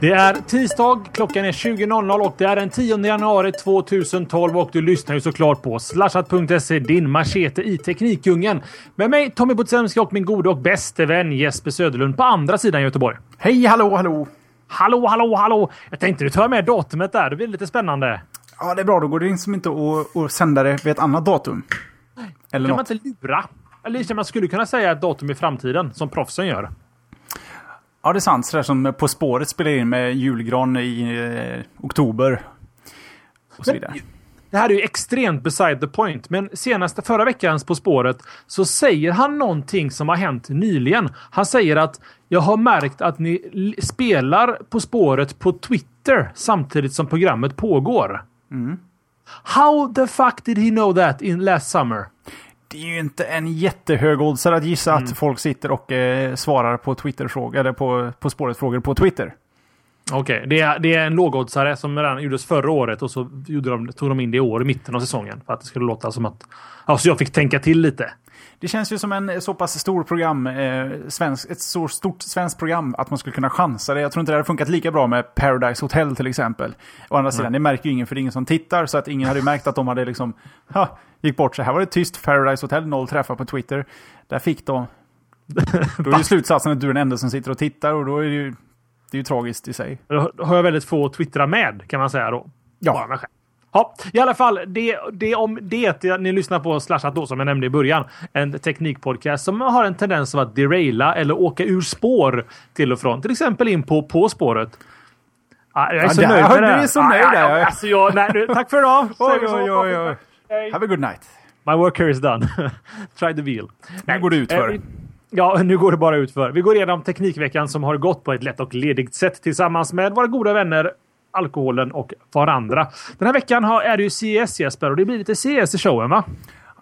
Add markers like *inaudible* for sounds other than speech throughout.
Det är tisdag, klockan är 20.00 och det är den 10 januari 2012 och du lyssnar ju såklart på slashat.se, din machete i Teknikdjungeln. Med mig Tommy Butsemski och min gode och bäste vän Jesper Söderlund på andra sidan Göteborg. Hej, hallå, hallå! Hallå, hallå, hallå! Jag tänkte du tar med datumet där, det blir lite spännande. Ja, det är bra. Då går det liksom inte att, att sända det vid ett annat datum. Eller kan något. man inte lura? Eller man skulle kunna säga ett datum i framtiden, som proffsen gör. Ja, det är sant. Sådär som På spåret spelar in med julgran i eh, oktober. Och så vidare. Det här är ju extremt beside the point, men senaste förra veckans På spåret så säger han någonting som har hänt nyligen. Han säger att jag har märkt att ni spelar På spåret på Twitter samtidigt som programmet pågår. Mm. How the fuck did he know that in last summer? Det är ju inte en jättehög oddsare att gissa mm. att folk sitter och eh, svarar på Twitter-frågor, eller på, på spåret-frågor på Twitter. Okej, okay. det, är, det är en lågoddsare som redan gjordes förra året och så gjorde de, tog de in det i år i mitten av säsongen. För att det skulle låta som att... Alltså jag fick tänka till lite. Det känns ju som en så pass stor program, eh, svensk, ett så stort svenskt program, att man skulle kunna chansa det. Jag tror inte det hade funkat lika bra med Paradise Hotel till exempel. Å andra sidan, det märker ju ingen för det är ingen som tittar, så att ingen hade märkt att de hade liksom, ha, gick bort sig. Här var det tyst, Paradise Hotel, noll träffar på Twitter. Där fick de... *laughs* Då är ju slutsatsen att du är den enda som sitter och tittar och då är det ju, det är ju tragiskt i sig. Då har jag väldigt få att twittra med, kan man säga då. Ja. Ja, i alla fall, det, det om det ni lyssnar på Slashat då, som jag nämnde i början. En teknikpodcast som har en tendens att deraila eller åka ur spår till och från. Till exempel in på På spåret. Ah, jag är så nöjd med det. Du är så nöjd där. Ah, alltså, jag, nej, tack för idag. oj, oj, oj, oj. Have a good night. My work here is done. *laughs* Try the wheel. Nu går det ut för. Eh, ja, nu går det bara ut för. Vi går igenom Teknikveckan som har gått på ett lätt och ledigt sätt tillsammans med våra goda vänner alkoholen och varandra. Den här veckan är det ju CES Jesper och det blir lite CES i showen va?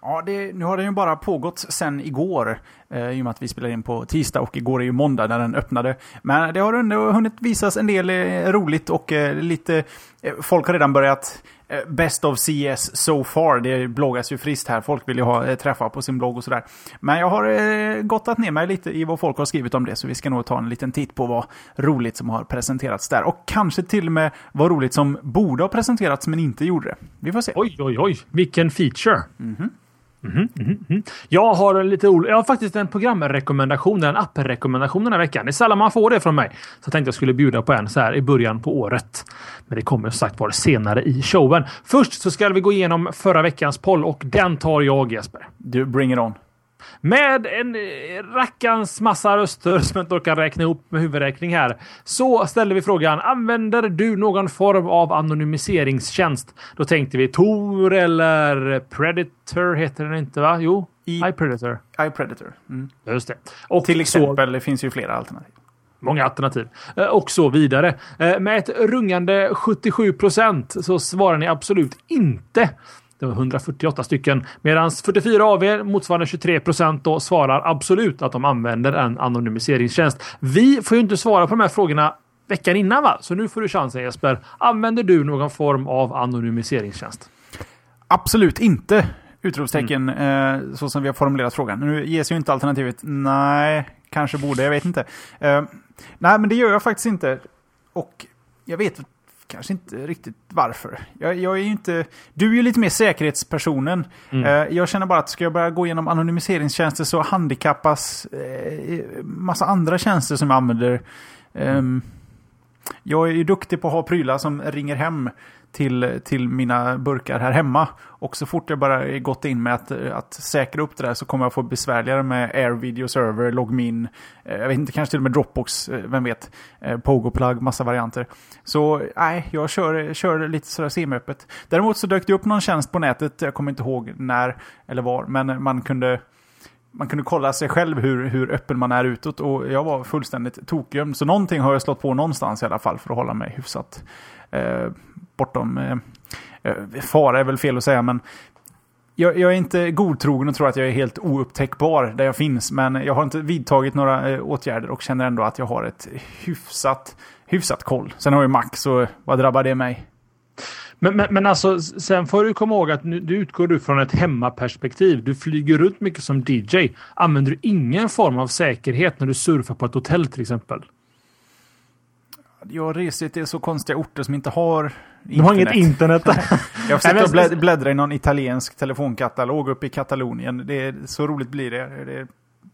Ja, det, nu har den ju bara pågått sen igår. Eh, I och med att vi spelar in på tisdag och igår är ju måndag när den öppnade. Men det har ändå hunnit visas en del eh, roligt och eh, lite... Eh, folk har redan börjat Eh, Best of CS so far. Det bloggas ju friskt här. Folk vill ju ha eh, träffar på sin blogg och sådär. Men jag har eh, gottat ner mig lite i vad folk har skrivit om det. Så vi ska nog ta en liten titt på vad roligt som har presenterats där. Och kanske till och med vad roligt som borde ha presenterats men inte gjorde det. Vi får se. Oj, oj, oj. Vilken feature. Mm -hmm. Mm -hmm. Jag har lite Jag har faktiskt en programrekommendation, en apprekommendation den här veckan. Det är sällan man får det från mig. Så jag tänkte jag skulle bjuda på en så här i början på året. Men det kommer som sagt vara senare i showen. Först så ska vi gå igenom förra veckans poll och den tar jag Jesper. Du, bring it on. Med en eh, rackans massa röster som jag inte orkar räkna ihop med huvudräkning här. Så ställde vi frågan. Använder du någon form av anonymiseringstjänst? Då tänkte vi Tor eller Predator heter den inte va? Jo, I, iPredator. iPredator. Mm. Just det. Och Till exempel, så, det finns ju flera alternativ. Många alternativ. Eh, och så vidare. Eh, med ett rungande 77 procent så svarar ni absolut inte det var 148 stycken. Medan 44 av er, motsvarande 23 procent, då svarar absolut att de använder en anonymiseringstjänst. Vi får ju inte svara på de här frågorna veckan innan va? Så nu får du chansen Jesper. Använder du någon form av anonymiseringstjänst? Absolut inte. Utropstecken, mm. eh, så som vi har formulerat frågan. Nu ges ju inte alternativet nej, kanske borde, jag vet inte. Eh, nej, men det gör jag faktiskt inte. Och jag vet kanske inte riktigt varför. Jag, jag, är ju inte... Du är ju lite mer säkerhetspersonen. Mm. Uh, jag känner bara att ska jag börja gå igenom anonymiseringstjänster så handikappas uh, massa andra tjänster som jag använder. Um, jag är ju duktig på att ha prylar som ringer hem till, till mina burkar här hemma. Och så fort jag bara gått in med att, att säkra upp det där så kommer jag få besvärligare med Air Video Server, Logmin, eh, jag vet inte, kanske till och med Dropbox, eh, vem vet, eh, Pogoplug, massa varianter. Så nej, jag kör, kör lite sådär semiöppet. Däremot så dök det upp någon tjänst på nätet, jag kommer inte ihåg när eller var, men man kunde man kunde kolla sig själv hur, hur öppen man är utåt och jag var fullständigt tokgömd. Så någonting har jag slått på någonstans i alla fall för att hålla mig hyfsat eh, bortom eh, eh, fara är väl fel att säga men jag, jag, är inte godtrogen och tror att jag är helt oupptäckbar där jag finns. Men jag har inte vidtagit några eh, åtgärder och känner ändå att jag har ett hyfsat, hyfsat koll. Sen har jag Max och vad drabbar det mig? Men, men, men alltså, sen får du komma ihåg att nu, du utgår du från ett hemmaperspektiv. Du flyger runt mycket som DJ. Använder du ingen form av säkerhet när du surfar på ett hotell till exempel? Jag reser till så konstiga orter som inte har internet. Du har inget internet? *laughs* *laughs* jag har försökt att bläddra i någon italiensk telefonkatalog uppe i Katalonien. Det är, så roligt blir det. det är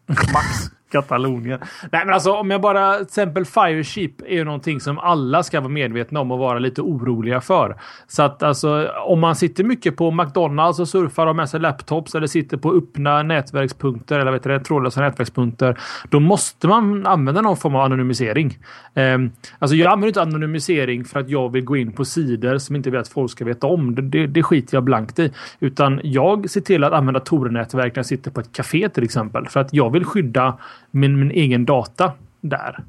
max. *laughs* Katalonien. Nej, men alltså om jag bara... Till exempel Fireship är ju någonting som alla ska vara medvetna om och vara lite oroliga för. Så att alltså om man sitter mycket på McDonalds och surfar och med sig laptops eller sitter på öppna nätverkspunkter eller vet du, trådlösa nätverkspunkter. Då måste man använda någon form av anonymisering. Um, alltså jag använder inte anonymisering för att jag vill gå in på sidor som inte vill att folk ska veta om. Det, det, det skiter jag blankt i. Utan jag ser till att använda Tor-nätverk när jag sitter på ett café till exempel. För att jag vill skydda min, min egen data där.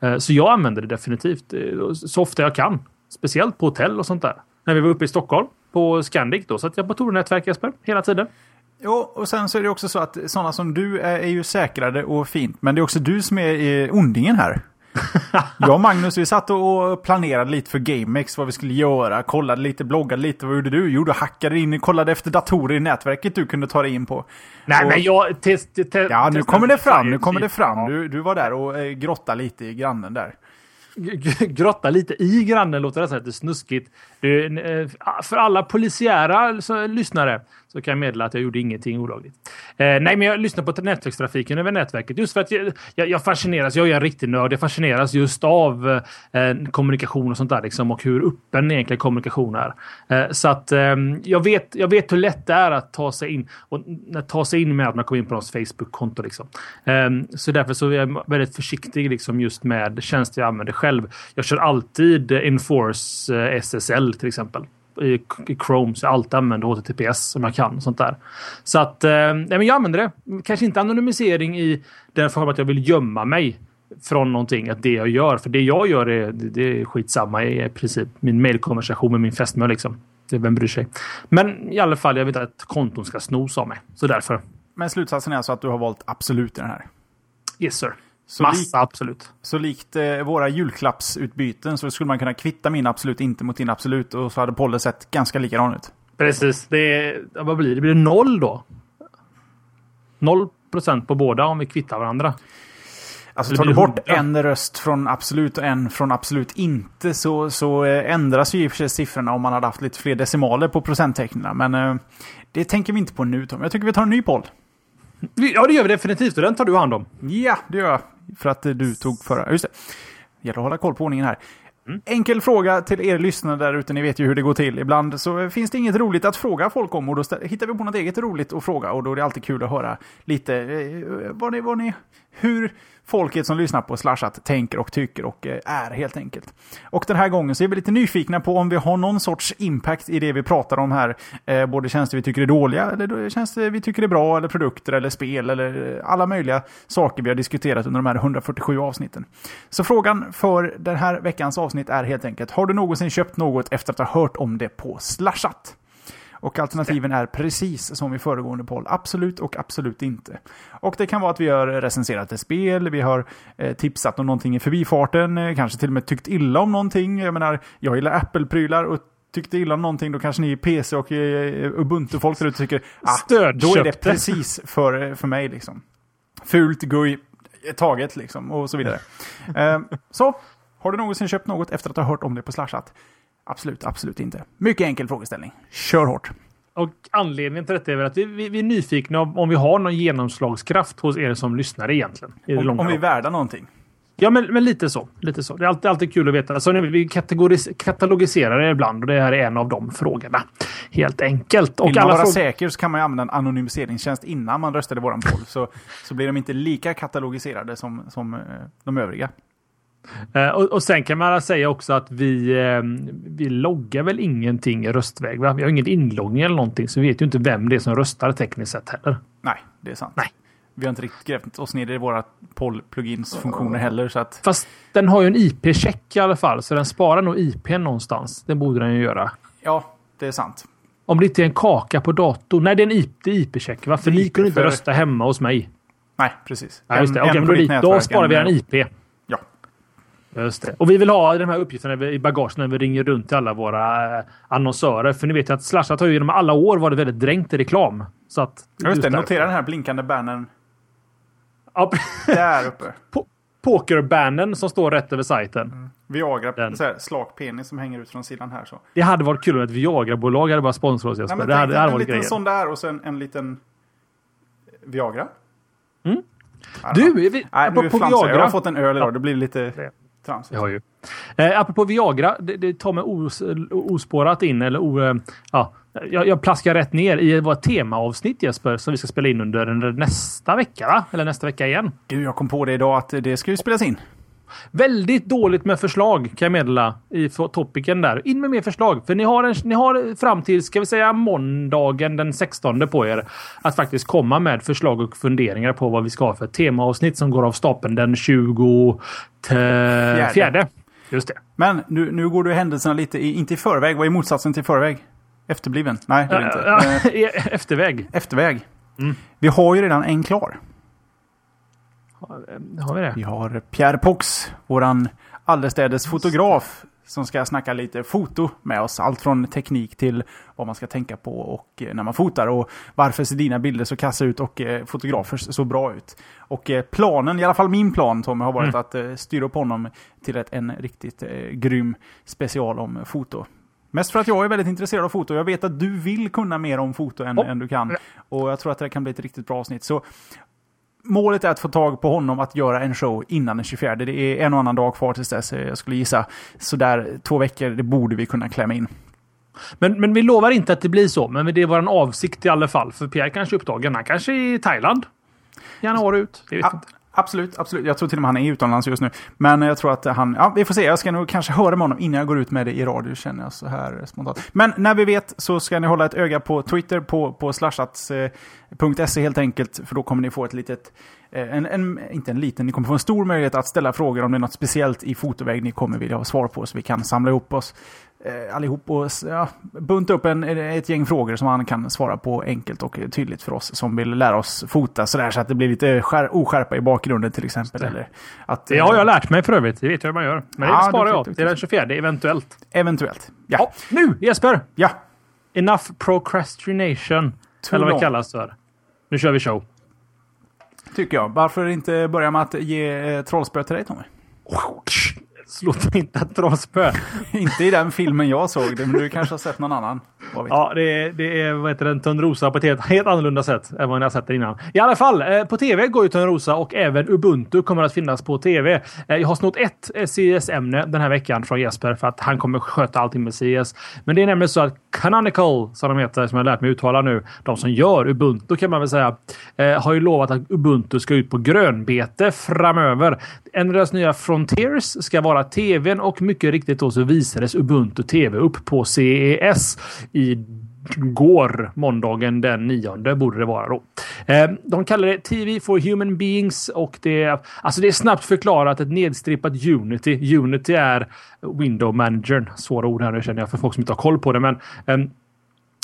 Eh, så jag använder det definitivt eh, så ofta jag kan. Speciellt på hotell och sånt där. När vi var uppe i Stockholm på Scandic då satt jag på Tor-nätverk Jesper hela tiden. Jo, och sen så är det också så att sådana som du är, är ju säkrade och fint. Men det är också du som är ondingen här. *laughs* jag och Magnus vi satt och planerade lite för GameX vad vi skulle göra. Kollade lite, bloggade lite. Vad gjorde du? Jo, du hackade in och kollade efter datorer i nätverket du kunde ta dig in på. Nej, och, men jag... Test, test, ja, nu kommer det fram. Nu kommer det fram. Du, du var där och eh, grottade lite i grannen där grotta lite i grannen låter nästan lite snuskigt. Du, eh, för alla polisiära lyssnare så kan jag meddela att jag gjorde ingenting olagligt. Eh, nej, men jag lyssnar på nätverkstrafiken över nätverket just för att jag, jag, jag fascineras. Jag är en riktig nörd. Jag fascineras just av eh, kommunikation och sånt där liksom och hur öppen egentligen kommunikation är. Eh, så att eh, jag vet. Jag vet hur lätt det är att ta sig in och ta sig in med att man kommer in på någons Facebook-konto liksom. Eh, så därför så är jag väldigt försiktig liksom just med tjänster jag använder själv. Jag kör alltid eh, Enforce eh, SSL till exempel i, Chrome så jag alltid använder HTTPS som jag kan. Och sånt där. Så att eh, men jag använder det. Kanske inte anonymisering i den form att jag vill gömma mig från någonting. Att det jag gör. För det jag gör är, det är skitsamma i princip. Min mailkonversation med min fästmö liksom. Det, vem bryr sig? Men i alla fall, jag vet att konton ska snos av mig. Så därför. Men slutsatsen är alltså att du har valt absolut i den här? Yes sir. Så Massa, lik, absolut. Så likt eh, våra julklappsutbyten så skulle man kunna kvitta min absolut inte mot din absolut och så hade Polle sett ganska likadan ut. Precis. Det vad blir det? Blir det noll då? Noll procent på båda om vi kvittar varandra. Alltså tar du bort en röst från absolut och en från absolut inte så, så eh, ändras ju i och för sig siffrorna om man hade haft lite fler decimaler på procenttecknen. Men eh, det tänker vi inte på nu Tom. Jag tycker vi tar en ny poll. Ja, det gör vi definitivt och den tar du hand om. Ja, det gör jag. För att du tog förra. Just det. Gäller att hålla koll på ordningen här. Mm. Enkel fråga till er lyssnare där ute, ni vet ju hur det går till. Ibland så finns det inget roligt att fråga folk om och då hittar vi på något eget roligt att fråga och då är det alltid kul att höra lite eh, vad ni, vad ni, hur folket som lyssnar på Slashat tänker och tycker och eh, är helt enkelt. Och den här gången så är vi lite nyfikna på om vi har någon sorts impact i det vi pratar om här. Eh, både tjänster vi tycker är dåliga, eller tjänster vi tycker är bra, eller produkter, eller spel, eller eh, alla möjliga saker vi har diskuterat under de här 147 avsnitten. Så frågan för den här veckans avsnitt är helt enkelt, har du någonsin köpt något efter att ha hört om det på Slashat? Och alternativen är precis som i föregående poll. Absolut och absolut inte. Och det kan vara att vi har recenserat ett spel, vi har eh, tipsat om någonting i förbifarten, eh, kanske till och med tyckt illa om någonting. Jag menar, jag gillar Apple-prylar och tyckte illa om någonting, då kanske ni PC och eh, Ubuntu-folk där ute tycker ah, då är det precis för, för mig liksom. Fult, guj, taget liksom och så vidare. *laughs* så, har du någonsin köpt något efter att ha hört om det på Slashat? Absolut, absolut inte. Mycket enkel frågeställning. Kör hårt. Och anledningen till detta är väl att vi, vi, vi är nyfikna om, om vi har någon genomslagskraft hos er som lyssnar egentligen. om, om vi är värda någonting. Ja, men, men lite så. Lite så. Det är alltid, alltid kul att veta. Alltså, vi kategoris, katalogiserar det ibland och det här är en av de frågorna. Helt enkelt. Och Vill man vara säker så kan man använda en anonymiseringstjänst innan man röstar i våran poll. så, så blir de inte lika katalogiserade som, som eh, de övriga. Uh, och, och, sen kan man säga också att vi, uh, vi loggar väl ingenting röstväg. Va? Vi har ingen inloggning eller någonting, så vi vet ju inte vem det är som röstar tekniskt sett heller. Nej, det är sant. Nej. Vi har inte riktigt grävt oss ner i våra poll-plugins funktioner heller. Så att, Fast den har ju en IP-check i alla fall, så den sparar nog IP någonstans. Det borde den ju göra. ja, det är sant. Om det inte är en kaka på datorn. Nej, det är en IP-check. Varför ni kunde inte för- rösta hemma hos mig? Nej, precis. Nej, just det. En- Okej, en då, då sparar vi en- en IP. Just det. Och vi vill ha de här uppgifterna i bagaget när vi ringer runt till alla våra eh, annonsörer. För ni vet ju att Slashat har ju genom alla år varit väldigt dränkt i reklam. Så att, just det. Notera den här blinkande bannern Ja, där uppe. *laughs* po- Pokerbannen som står rätt över sajten. Viagra, Den. så här, slak penis som hänger ut från sidan här. Så. Det hade varit kul om ett Viagra-bolag hade bara sponsrat oss Nej, Jesper. men det hade, det hade en liten grejen. sån där och sen en liten Viagra. Mm. Du, vi, Nej, nu apropå flansar jag. Viagra. har fått en öl idag. Det blir lite. Tramsigt. Jag har ju. Eh, apropå Viagra, det, det tar mig os, ospårat in, eller o, eh, ja, jag, jag plaskar rätt ner i vårt temaavsnitt Jesper, som vi ska spela in under, under nästa vecka, va? Eller nästa vecka igen. Du, jag kom på det idag att det ska ju spelas in. Väldigt dåligt med förslag kan jag meddela i topicen där. In med mer förslag, för ni har, en, ni har fram till, ska vi säga måndagen den 16 på er att faktiskt komma med förslag och funderingar på vad vi ska ha för temaavsnitt som går av stapeln den 24. Just det. Men nu, nu går du händelserna lite, i, inte i förväg. Vad är motsatsen till förväg? Efterbliven? Nej, det är det inte. Ja, *laughs* Efterväg. Efterväg. Mm. Vi har ju redan en klar. Har vi det? Vi har Pierre Pox, våran allestädes fotograf, som ska snacka lite foto med oss. Allt från teknik till vad man ska tänka på och eh, när man fotar och varför ser dina bilder så kassa ut och eh, fotografers så bra ut. Och eh, planen, i alla fall min plan Tommy, har varit Mm. att eh, styra upp honom till ett, en riktigt eh, grym special om foto. Mest för att jag är väldigt intresserad av foto. Jag vet att du vill kunna mer om foto än, Oh. än du kan. Och jag tror att det kan bli ett riktigt bra avsnitt. Så Målet är att få tag på honom att göra en show innan den 24. Det är en och annan dag kvar tills dess. Jag skulle gissa sådär två veckor, det borde vi kunna klämma in. Men, men vi lovar inte att det blir så. Men det är vår avsikt i alla fall. För Pierre kanske är upptagen. Han kanske är i Thailand. Januari ut. Det vet Ja, inte absolut, absolut. Jag tror till och med han är utomlands just nu. Men jag tror att han, ja vi får se. Jag ska nog kanske höra med honom innan jag går ut med det i radio känner jag så här spontant. Men när vi vet så ska ni hålla ett öga på Twitter på, på slashats.se eh, helt enkelt. För då kommer ni få ett litet, eh, en, en, inte en liten, ni kommer få en stor möjlighet att ställa frågor om det är något speciellt i fotoväg ni kommer vilja ha svar på. Så vi kan samla ihop oss allihop och ja, bunta upp en, ett gäng frågor som han kan svara på enkelt och tydligt för oss som vill lära oss fota sådär så att det blir lite skär, oskärpa i bakgrunden till exempel. Eller att, Det har jag lärt mig för övrigt. Det vet jag hur man gör. Men Ja, det sparar jag duktigt. till den 24. Eventuellt. Eventuellt. Ja. Ja, nu Jesper! ja. Enough procrastination. Too eller vad det kallas för. Nu kör vi show. Tycker jag. Varför inte börja med att ge eh, trollspö till dig Tommy? *laughs* Slå inte ett trollspö. *laughs* inte i den filmen jag såg det, men du kanske har sett någon annan. Ja, det är, det är vad heter den, Törnrosa på ett helt, helt annorlunda sätt än vad ni har sett det innan. I alla fall, eh, på tv går ju Törnrosa och även Ubuntu kommer att finnas på tv. Eh, jag har snott ett eh, CS-ämne den här veckan från Jesper för att han kommer sköta allting med CS. Men det är nämligen så att Canonical, som de heter, som jag har lärt mig uttala nu, de som gör Ubuntu kan man väl säga, eh, har ju lovat att Ubuntu ska ut på grönbete framöver. En av deras nya Frontiers ska vara tvn och mycket riktigt då så visades Ubuntu TV upp på CES i går, måndagen den 9 borde det vara då. Ehm, de kallar det TV for Human Beings och det är, alltså det är snabbt förklarat ett nedstrippat Unity. Unity är Window Managern. Svåra ord här nu känner jag för folk som inte har koll på det, men ehm,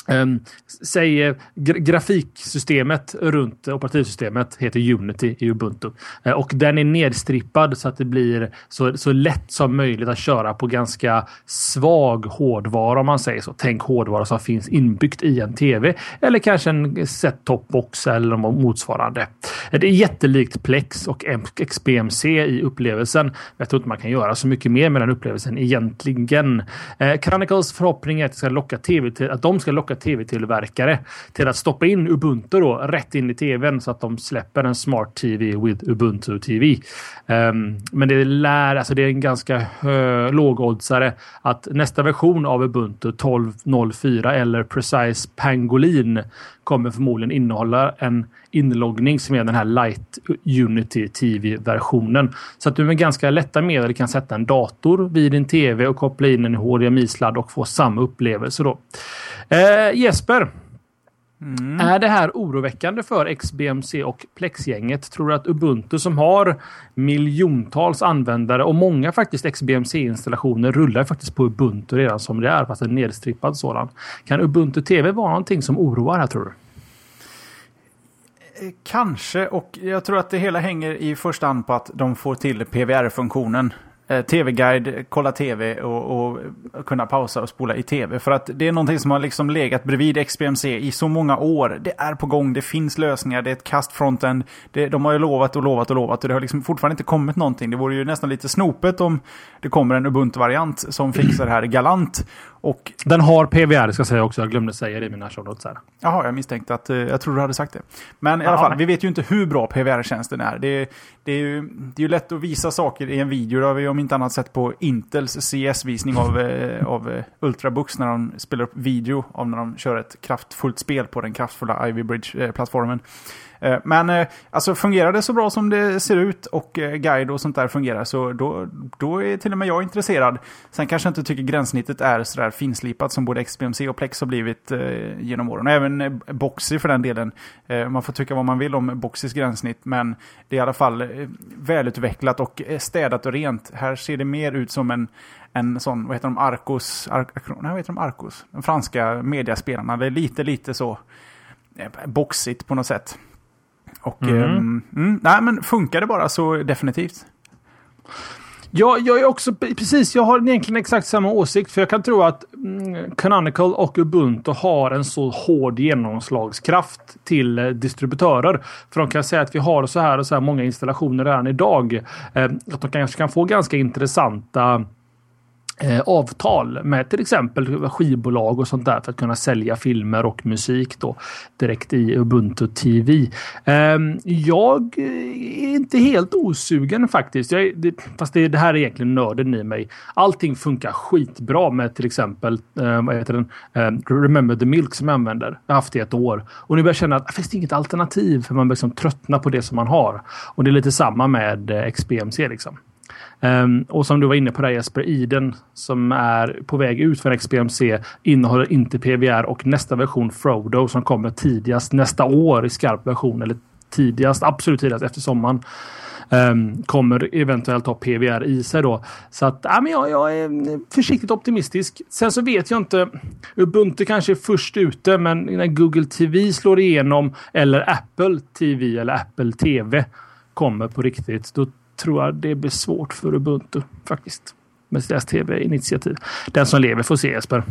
Ehm, säg eh, gra grafiksystemet runt operativsystemet heter Unity i Ubuntu. Eh, och den är nedstrippad så att det blir så, så lätt som möjligt att köra på ganska svag hårdvara om man säger så. Tänk hårdvara som finns inbyggt i en tv eller kanske en set-top box eller motsvarande. Eh, det är jättelikt Plex och XBMC i upplevelsen. Jag tror inte man kan göra så mycket mer med den upplevelsen egentligen. Eh, Chronicles förhoppning är att, det ska locka TV till, att de ska locka tv-tillverkare till att stoppa in Ubuntu då, rätt in i tvn så att de släpper en Smart TV with Ubuntu TV. Um, ehm, men det lär, alltså det är en ganska lågoddsare att nästa version av Ubuntu 12.04 eller Precise Pangolin kommer förmodligen innehålla en inloggning som är den här Light Unity TV-versionen. Så att du med ganska lätta medel kan sätta en dator vid din TV och koppla in en HDMI-sladd och få samma upplevelse då. Eh, Jesper, Mm. Är det här oroväckande för XBMC och Plex-gänget? Tror du att Ubuntu som har miljontals användare och många faktiskt XBMC-installationer rullar faktiskt på Ubuntu redan som det är, fast en nedstrippad sådan. Kan Ubuntu TV vara någonting som oroar här tror du? Eh, kanske, och jag tror att det hela hänger i första hand på att de får till PVR-funktionen. Eh, Tv-guide, kolla tv och, och, kunna pausa och spola i tv. För att det är någonting som har liksom legat bredvid XBMC i så många år. Det är på gång, det finns lösningar, det är ett kast frontend. Det, de har ju lovat och lovat och lovat och det har liksom fortfarande inte kommit någonting. Det vore ju nästan lite snopet om det kommer en Ubuntu-variant som fixar det här galant. Och... Den har PVR ska jag säga också. Jag glömde säga det i mina show notes. Jaha, jag misstänkte att eh, jag tror du hade sagt det. Men i alla fall, vi vet ju inte hur bra PVR-tjänsten är. Det, det, är ju, det är ju lätt att visa saker i en video. Det har vi om inte annat sett på Intels CS-visning av, eh, av eh, Ultrabooks när de spelar upp video av när de kör ett kraftfullt spel på den kraftfulla Ivy Bridge-plattformen. Eh, men eh, alltså fungerar det så bra som det ser ut och eh, guide och sånt där fungerar så då, då är till och med jag intresserad. Sen kanske jag inte tycker gränssnittet är sådär finslipat som både XBMC och Plex har blivit genom åren. Och även Boxy för den delen. Man får tycka vad man vill om Boxys gränssnitt men det är i alla fall välutvecklat och städat och rent. Här ser det mer ut som en en sån, vad heter de, Arcos, Ar nej, vad heter de, Arcos? De franska mediaspelarna. Det är lite, lite så boxigt på något sätt. Och mm. Um, mm, nej, men funkar det bara så definitivt. Ja, jag är också precis. Jag har egentligen exakt samma åsikt. För jag kan tro att mm, Canonical och Ubuntu har en så hård genomslagskraft till eh, distributörer. För de kan säga att vi har så här och så här många installationer redan idag. Eh, att de kanske kan få ganska intressanta eh, avtal med till exempel skivbolag och sånt där för att kunna sälja filmer och musik då direkt i Ubuntu TV. Eh, jag är inte helt osugen faktiskt. Jag, det, fast det, det här är egentligen nörden i mig. Allting funkar skitbra med till exempel eh, vad heter den? Eh, Remember the Milk som jag använder. Jag har haft det i ett år och nu börjar jag känna att det finns inget alternativ för man börjar liksom tröttna på det som man har. Och det är lite samma med eh, XBMC liksom. Um, och som du var inne på där Jesper, Iden som är på väg ut för XBMC innehåller inte PVR och nästa version Frodo som kommer tidigast nästa år i skarp version eller tidigast, absolut tidigast efter sommaren. Um, kommer eventuellt ha PVR i sig då. Så att ja, men jag, jag, är försiktigt optimistisk. Sen så vet jag inte. Ubuntu kanske är först ute, men när Google TV slår igenom eller Apple TV eller Apple TV kommer på riktigt, då tror jag det blir svårt för Ubuntu faktiskt. Med deras tv-initiativ. Den som lever får se Jesper.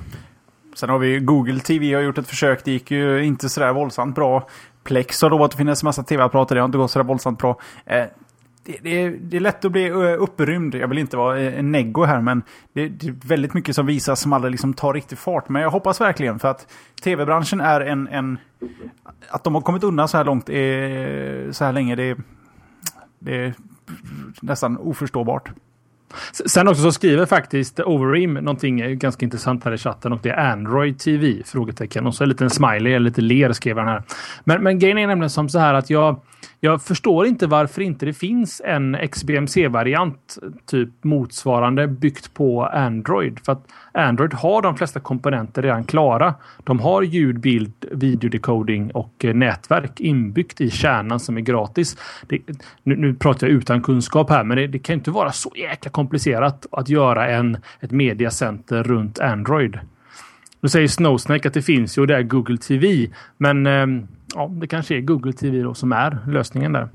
Sen har vi Google TV har gjort ett försök. Det gick ju inte sådär våldsamt bra. Plex har lovat att finnas en massa tv-apparater. Det har inte gått sådär våldsamt bra. Eh, det, det, är, det, är, lätt att bli eh, upprymd. Jag vill inte vara eh, en neggo här, men det, det, är väldigt mycket som visas som aldrig liksom tar riktig fart. Men jag hoppas verkligen för att tv-branschen är en, en... Att de har kommit undan så här långt, är, så här länge, det, det nästan oförståbart. Sen också så skriver faktiskt Overeem någonting ganska intressant här i chatten och det är Android TV? Frågetecken. Och så en liten smiley, lite ler skrev han här. Men, men grejen är nämligen som så här att jag jag förstår inte varför inte det finns en XBMC-variant, typ motsvarande, byggt på Android. För att Android har de flesta komponenter redan klara. De har ljud, bild, videodecoding och eh, nätverk inbyggt i kärnan som är gratis. Det, nu, nu, pratar jag utan kunskap här, men det, det, kan inte vara så jäkla komplicerat att göra en, ett mediacenter runt Android. Nu säger Snowsnake att det finns ju det är Google TV, men eh, ja, det kanske är Google TV då som är lösningen där.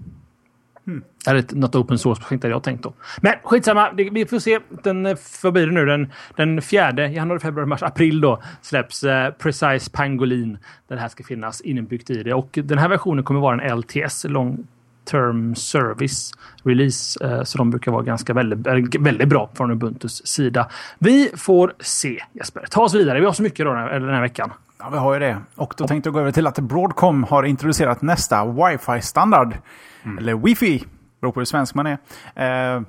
Hmm. Eller något open source-projekt hade jag tänkt då. Men skitsamma, det, vi får se. Den, eh, vad blir det nu? Den, den fjärde januari, februari, mars, april då släpps eh, Precise Pangolin. Där det här ska finnas inbyggt i det. Och den här versionen kommer vara en LTS, Long Term Service Release. Eh, så de brukar vara ganska väldigt, väldigt bra från Ubuntus sida. Vi får se Jesper. Ta oss vidare. Vi har så mycket då den här veckan. Ja, vi har ju det. Och då tänkte jag gå över till att Broadcom har introducerat nästa Wi-Fi-standard. Mm. Eller Wi-Fi, beror på hur svensk man är. Eh,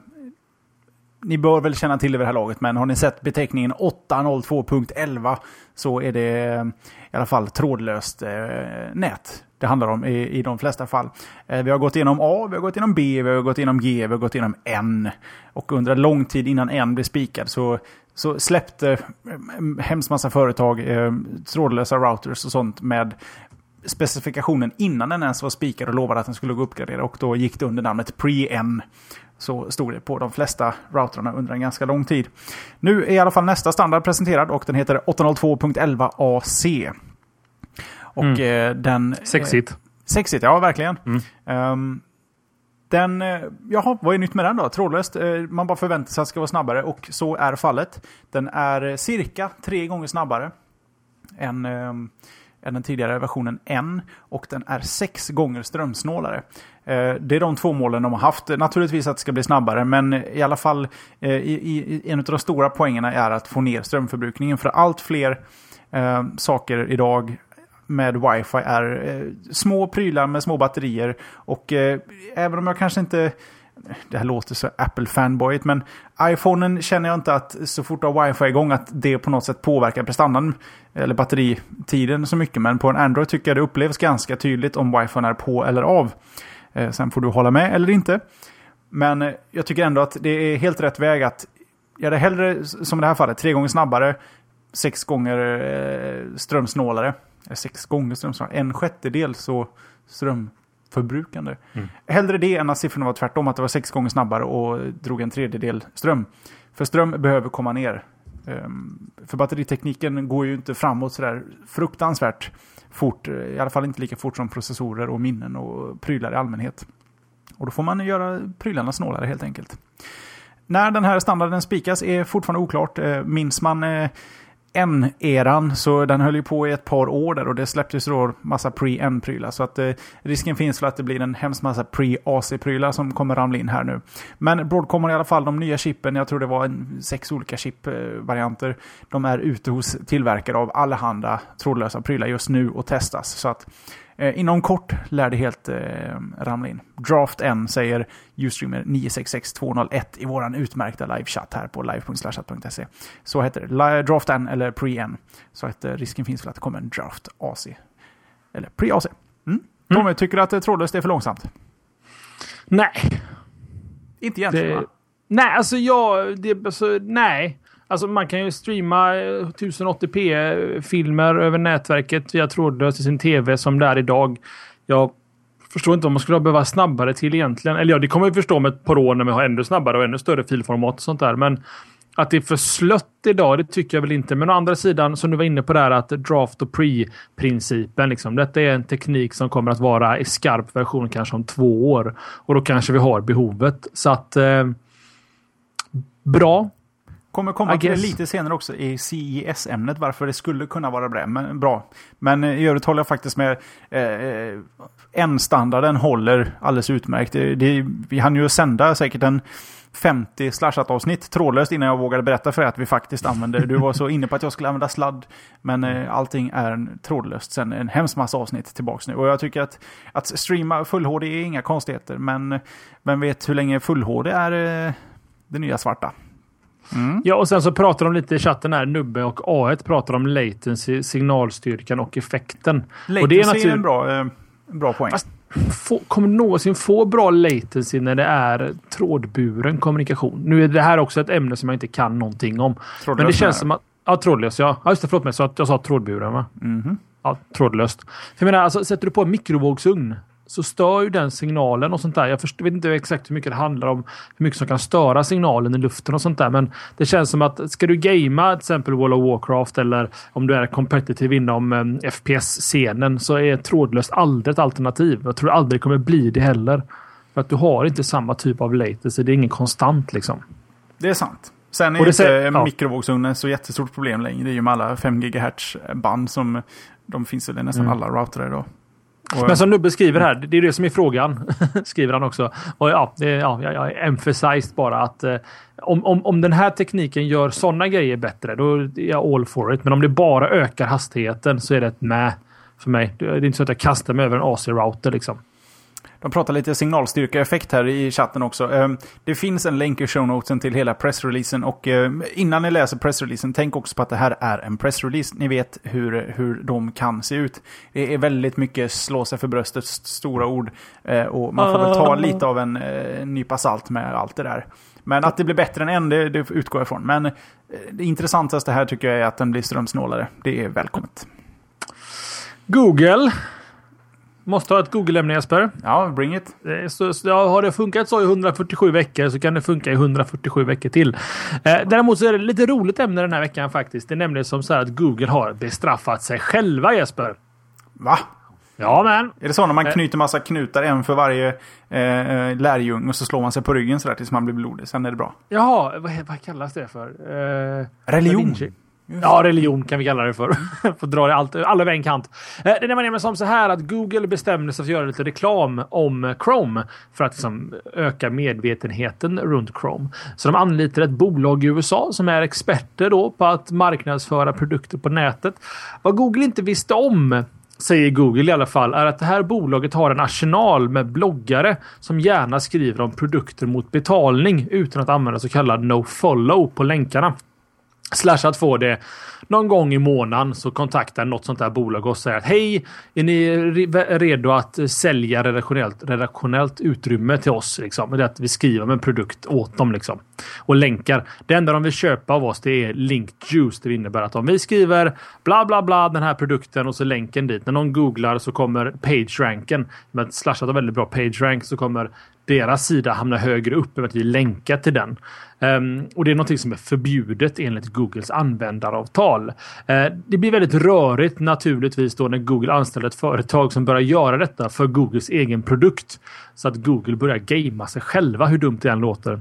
ni bör väl känna till det vid det här laget, men har ni sett beteckningen 802.11 så är det eh, i alla fall trådlöst eh, nät det handlar om i, i de flesta fall. Eh, vi har gått igenom A, vi har gått igenom B, vi har gått igenom G, vi har gått igenom N. Och under en lång tid innan N blev spikad så så släppte eh, hemskt massa företag eh, trådlösa routers och sånt med specifikationen innan den ens var spikad och lovade att den skulle gå att uppgradera. Och då gick det under namnet Pre-N. Så stod det på de flesta routrarna under en ganska lång tid. Nu är i alla fall nästa standard presenterad och den heter 802.11ac. Och mm. den... Sexigt. Sexigt, ja verkligen. Mm. Um, den, eh, jaha, vad är nytt med den då? Trådlöst. Eh, man bara förväntar sig att det ska vara snabbare och så är fallet. Den är eh, cirka tre gånger snabbare än, än den tidigare versionen N och den är sex gånger strömsnålare. Det är de två målen de har haft. Naturligtvis att det ska bli snabbare, men i alla fall i, i, en av de stora poängerna är att få ner strömförbrukningen. För allt fler saker idag med wifi är eh, små prylar med små batterier. Och eh, även om jag kanske inte... Det här låter så Apple-fanboyigt, men iPhonen känner jag inte att så fort du har wifi igång att det på något sätt påverkar prestandan eller batteritiden så mycket. Men på en Android tycker jag det upplevs ganska tydligt om wifi är på eller av. Eh, sen får du hålla med eller inte. Men eh, jag tycker ändå att det är helt rätt väg att göra det hellre, som i det här fallet, tre gånger snabbare, sex gånger eh, strömsnålare sex gånger strömsnålare. En sjättedel så strömförbrukande. Mm. Hellre det än att siffrorna var tvärtom, att det var sex gånger snabbare och drog en tredjedel ström. För ström behöver komma ner. Um, för batteritekniken går ju inte framåt sådär fruktansvärt fort. I alla fall inte lika fort som processorer och minnen och prylar i allmänhet. Och då får man göra prylarna snålare helt enkelt. När den här standarden spikas är fortfarande oklart. Eh, minns man eh, N-eran, så den höll ju på i ett par år där och det släpptes då massa pre-N-prylar. Så att eh, risken finns för att det blir en hemskt massa pre-AC-prylar som kommer ramla in här nu. Men Broadcom har i alla fall de nya chippen, jag tror det var en, sex olika chip-varianter. De är ute hos tillverkare av allehanda trådlösa prylar just nu och testas. Så att Eh, inom kort lär det helt eh, ramla in. Draft N säger Ustreamer 966201 i våran utmärkta livechatt här på live.slashat.se. Så heter det. Draft N eller Pre-N. Så att eh, risken finns för att det kommer en Draft AC. Eller Pre-AC. Mm. Tommy, mm. tycker du att trådlöst är för långsamt? Nej. Inte egentligen det, va? Nej, alltså jag... Det, alltså, nej. Alltså man kan ju streama eh, 1080p-filmer över nätverket via trådlöst i sin tv som det är idag. Jag förstår inte om man skulle behöva snabbare till egentligen. Eller ja, det kommer vi förstå om ett par år när vi har ännu snabbare och ännu större filformat och sånt där. Men att det är för slött idag, det tycker jag väl inte. Men å andra sidan, som du var inne på där, att draft och pre-principen. Liksom, detta är en teknik som kommer att vara i skarp version kanske om två år. Och då kanske vi har behovet. Så att... Eh, bra. Kommer komma till det lite senare också i CIS-ämnet varför det skulle kunna vara bra. Men, bra. men i övrigt håller jag faktiskt med. Eh, N-standarden håller alldeles utmärkt. Det, det, vi hann ju sända säkert en 50 slashat avsnitt trådlöst innan jag vågade berätta för dig att vi faktiskt använder. Du var så inne på att jag skulle använda sladd. Men eh, allting är trådlöst sen en hemskt massa avsnitt tillbaks nu. Och jag tycker att, att streama full HD är inga konstigheter. Men vem vet hur länge full HD är eh, det nya svarta. Mm. Ja, och sen så pratar de lite i chatten här, Nubbe och A1 pratar om latency, signalstyrkan och effekten. Latency och det är, naturligt... en bra, eh, bra poäng. Fast, få, kommer någonsin få bra latency när det är trådburen kommunikation? Nu är det här också ett ämne som jag inte kan någonting om. Trådlös men det känns som att... Ja, trådlös ja. ja just det, förlåt mig. Så att jag sa trådburen va? Mm. Ja, trådlöst. För jag menar, alltså, sätter du på en mikrovågsugn så stör ju den signalen och sånt där. Jag förstår, vet inte exakt hur mycket det handlar om, hur mycket som kan störa signalen i luften och sånt där. Men det känns som att ska du gamea till exempel World of Warcraft eller om du är competitive inom um, FPS-scenen så är trådlöst aldrig ett alternativ. Jag tror aldrig det kommer bli det heller. För att du har inte samma typ av latency. Det är ingen konstant liksom. Det är sant. Sen är inte ja. mikrovågsugnen så jättestort problem längre. Det är ju med alla 5 GHz band som de finns i nästan mm. alla routrar idag. Men som Nubbe skriver här, det är det som är frågan. *laughs* skriver han också. Och ja, det, ja, jag, jag emphasized bara att eh, om, om, om den här tekniken gör sådana grejer bättre, då är jag all for it. Men om det bara ökar hastigheten så är det ett med för mig. Det är inte så att jag kastar mig över en AC-router liksom. De pratar lite signalstyrka-effekt här i chatten också. Ehm, det finns en länk i show notesen till hela pressreleasen och ehm, innan ni läser pressreleasen, tänk också på att det här är en pressrelease. Ni vet hur, hur de kan se ut. Det är väldigt mycket slå sig för bröstet, stora ord eh, och man får väl ta lite av en eh, nypa salt med allt det där. Men att det blir bättre än en, det, det utgår jag ifrån. Men eh, det intressantaste här tycker jag är att den blir strömsnålare. Det är välkommet. Google Måste ha ett Google-ämne Jesper. Ja, bring it. Eh, Så, så, ja, har det funkat så i 147 veckor så kan det funka i 147 veckor till. Eh, däremot så är det lite roligt ämne den här veckan faktiskt. Det är nämligen som så här att Google har bestraffat sig själva Jesper. Va? Ja men. Är det så när man Eh. knyter massa knutar, en för varje eh, eh, lärjung och så slår man sig på ryggen sådär tills man blir blodig. Sen är det bra. Jaha, vad, vad kallas det för? Eh, Religion. Da Vinci. Ja, religion kan vi kalla det för. *laughs* Får dra det allt, alla över en kant. Eh, det är nämligen som så här att Google bestämde sig för att göra lite reklam om Chrome för att liksom öka medvetenheten runt Chrome. Så de anlitar ett bolag i USA som är experter då på att marknadsföra produkter på nätet. Vad Google inte visste om säger Google i alla fall, är att det här bolaget har en arsenal med bloggare som gärna skriver om produkter mot betalning utan att använda så kallad no-follow på länkarna. Slash att få det någon gång i månaden så kontaktar något sånt där bolag och säger att hej, är ni redo att sälja redaktionellt, redaktionellt utrymme till oss? Liksom. Det är att vi skriver med en produkt åt dem liksom. Och länkar. Det enda de vill köpa av oss det är link juice. Det innebär att om vi skriver bla bla bla den här produkten och så länken dit. När någon googlar så kommer PageRanken. Med Slashat har väldigt bra PageRank så kommer deras sida hamna högre upp över att vi länkar till den. Um, och det är något som är förbjudet enligt Googles användaravtal. Uh, det blir väldigt rörigt naturligtvis då när Google anställer ett företag som börjar göra detta för Googles egen produkt. Så att Google börjar gamea sig själva hur dumt det än låter.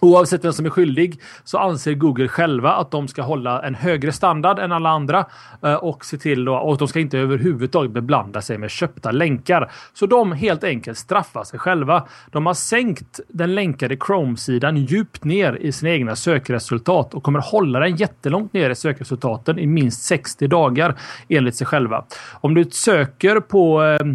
Oavsett vem som är skyldig så anser Google själva att de ska hålla en högre standard än alla andra eh, och se till då, och de ska inte överhuvudtaget beblanda sig med köpta länkar. Så de helt enkelt straffar sig själva. De har sänkt den länkade Chrome-sidan djupt ner i sina egna sökresultat och kommer hålla den jättelångt ner i sökresultaten i minst 60 dagar enligt sig själva. Om du söker på eh,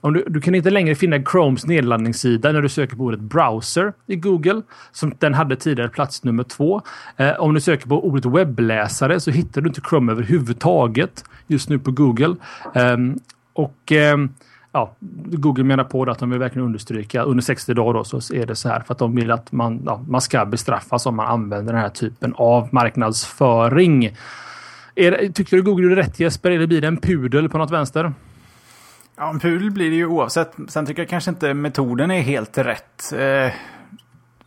om du, du kan inte längre finna Chromes nedladdningssida när du söker på ordet browser i Google. Som den hade tidigare plats nummer två. Eh, om du söker på ordet webbläsare så hittar du inte Chrome överhuvudtaget just nu på Google. Eh, och eh, ja, Google menar på det att de vill verkligen understryka under 60 dagar då, så är det så här för att de vill att man, ja, man ska bestraffas om man använder den här typen av marknadsföring. Är tycker du Google gjorde rätt Jesper? Eller blir det en pudel på något vänster? Ja, en pudel blir det ju oavsett. Sen tycker jag kanske inte metoden är helt rätt. Eh,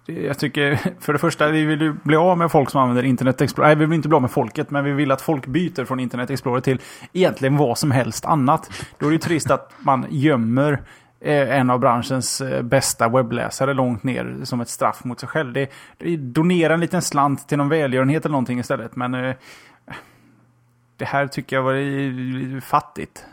jag tycker, för det första, vi vill ju bli av med folk som använder Internet Explorer. Nej, vi vill inte bli av med folket, men vi vill att folk byter från Internet Explorer till egentligen vad som helst annat. Då är det ju trist att man gömmer eh, en av branschens eh, bästa webbläsare långt ner som ett straff mot sig själv. Det, det donera en liten slant till någon välgörenhet eller någonting istället, men eh, det här tycker jag var fattigt.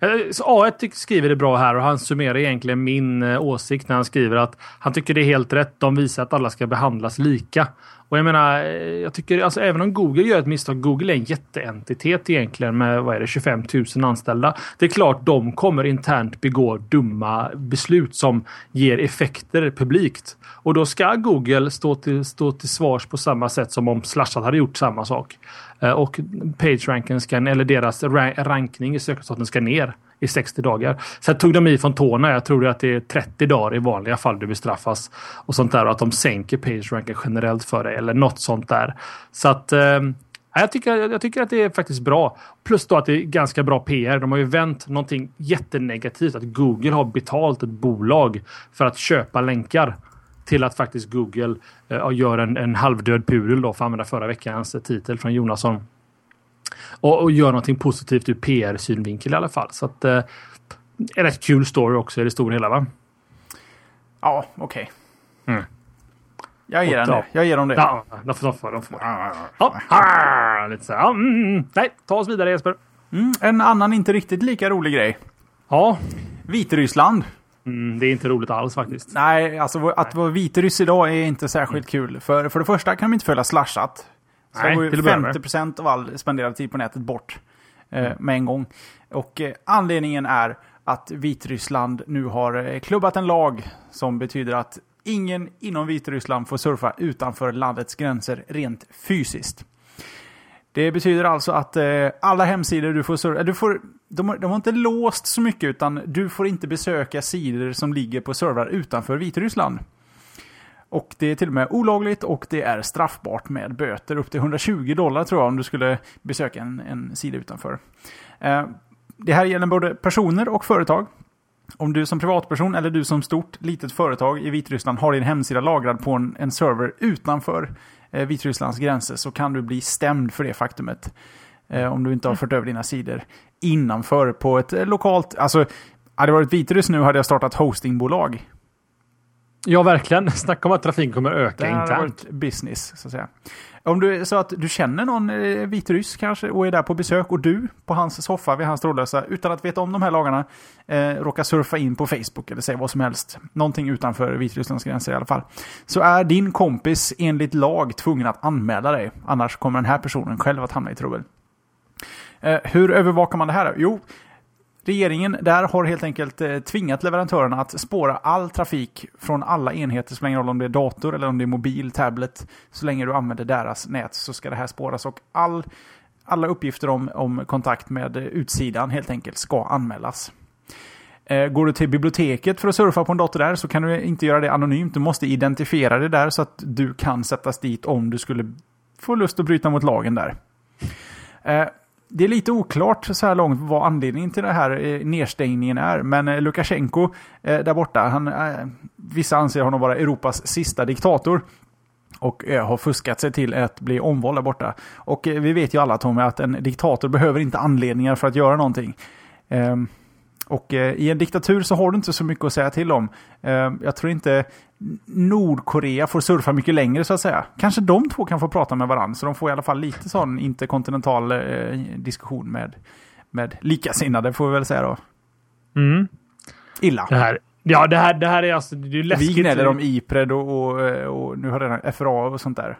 A1 skriver det bra här och han summerar egentligen min eh, åsikt när han skriver att han tycker det är helt rätt. De visar att alla ska behandlas lika. Och jag menar, eh, jag tycker alltså även om Google gör ett misstag. Google är en jätteentitet egentligen med vad är det, 25 000 anställda. Det är klart de kommer internt begå dumma beslut som ger effekter publikt. Och då ska Google stå till, stå till svars på samma sätt som om Slashat hade gjort samma sak. Eh, och PageRanken ska, eller deras rankning i sökresultaten ska ner i 60 dagar. Sen tog de i från tårna. Jag tror att det är 30 dagar i vanliga fall du bestraffas. Och sånt där. Och att de sänker PageRanken generellt för dig. Eller något sånt där. Så att eh, jag, tycker, jag tycker att det är faktiskt bra. Plus då att det är ganska bra PR. De har ju vänt någonting jättenegativt. Att Google har betalt ett bolag för att köpa länkar till att faktiskt Google eh, gör en, en halvdöd pudel då, för att använda förra veckans titel från Jonasson. Och, och gör någonting positivt ur PR-synvinkel i alla fall. Så att eh, en rätt kul story också i det stora hela va? Ja, okej. Mm. Jag ger den det. Jag ger dem det. Ja, de får. De får, de får. Ja, lite så här. Mm, nej, ta oss vidare Jesper. Mm, en annan inte riktigt lika rolig grej. Ja, Vitryssland. Mm, det är inte roligt alls faktiskt. Nej, alltså att vara vitryss idag är inte särskilt kul. För, för det första kan de inte följa slashat. Så Nej, går ju till att börja med. 50% av all spenderad tid på nätet bort. Eh, med en gång. Och eh, anledningen är att Vitryssland nu har eh, klubbat en lag som betyder att ingen inom Vitryssland får surfa utanför landets gränser rent fysiskt. Det betyder alltså att eh, alla hemsidor du får surfa, eh, du får, de, har- de har inte låst så mycket utan du får inte besöka sidor som ligger på servrar utanför Vitryssland. Och det är till och med olagligt och det är straffbart med böter upp till 120 dollar tror jag om du skulle besöka en, en sida utanför. Eh, det här gäller både personer och företag. Om du som privatperson eller du som stort litet företag i Vitryssland har din hemsida lagrad på en, en server utanför Eh, Vitrysslands gränser så kan du bli stämd för det faktumet. Eh, om du inte har fört över dina sidor innanför på ett eh, lokalt... Alltså, hade det varit Vitryss nu hade jag startat hostingbolag. Ja, verkligen. *laughs* Snacka om att trafiken kommer öka Det internt. varit business, så att säga. Om du så att du känner någon eh, vitryss kanske och är där på besök och du på hans soffa vid hans trådlösa utan att veta om de här lagarna eh, råkar surfa in på Facebook eller säga vad som helst, någonting utanför Vitrysslands gränser i alla fall, så är din kompis enligt lag tvungen att anmäla dig. Annars kommer den här personen själv att hamna i trubbel. Eh, hur övervakar man det här? Jo, Regeringen där har helt enkelt eh, tvingat leverantörerna att spåra all trafik från alla enheter, så länge roll om det är dator eller om det är mobil, tablet. Så länge du använder deras nät så ska det här spåras och all, alla uppgifter om, om kontakt med eh, utsidan helt enkelt ska anmälas. Eh, går du till biblioteket för att surfa på en dator där så kan du inte göra det anonymt. Du måste identifiera dig där så att du kan sättas dit om du skulle få lust att bryta mot lagen där. Det är lite oklart så här långt vad anledningen till den här eh, nedstängningen är. Men eh, Lukasjenko eh, där borta, han, vissa anser honom vara Europas sista diktator. Och har fuskat sig till att bli omvald där borta. Och vi vet ju alla Tommy att en diktator behöver inte anledningar för att göra någonting. Ehm, och eh, i en diktatur så har du inte så mycket att säga till om. Ehm, jag tror inte Nordkorea får surfa mycket längre så att säga. Kanske de två kan få prata med varandra så de får i alla fall lite sån interkontinental eh, diskussion med, med likasinnade får vi väl säga då. Mm. Illa. Det här, ja, det här, det här är alltså... Det är Vi läskigt. gnäller om Ipred och, och, eh, och nu har redan FRA och sånt där.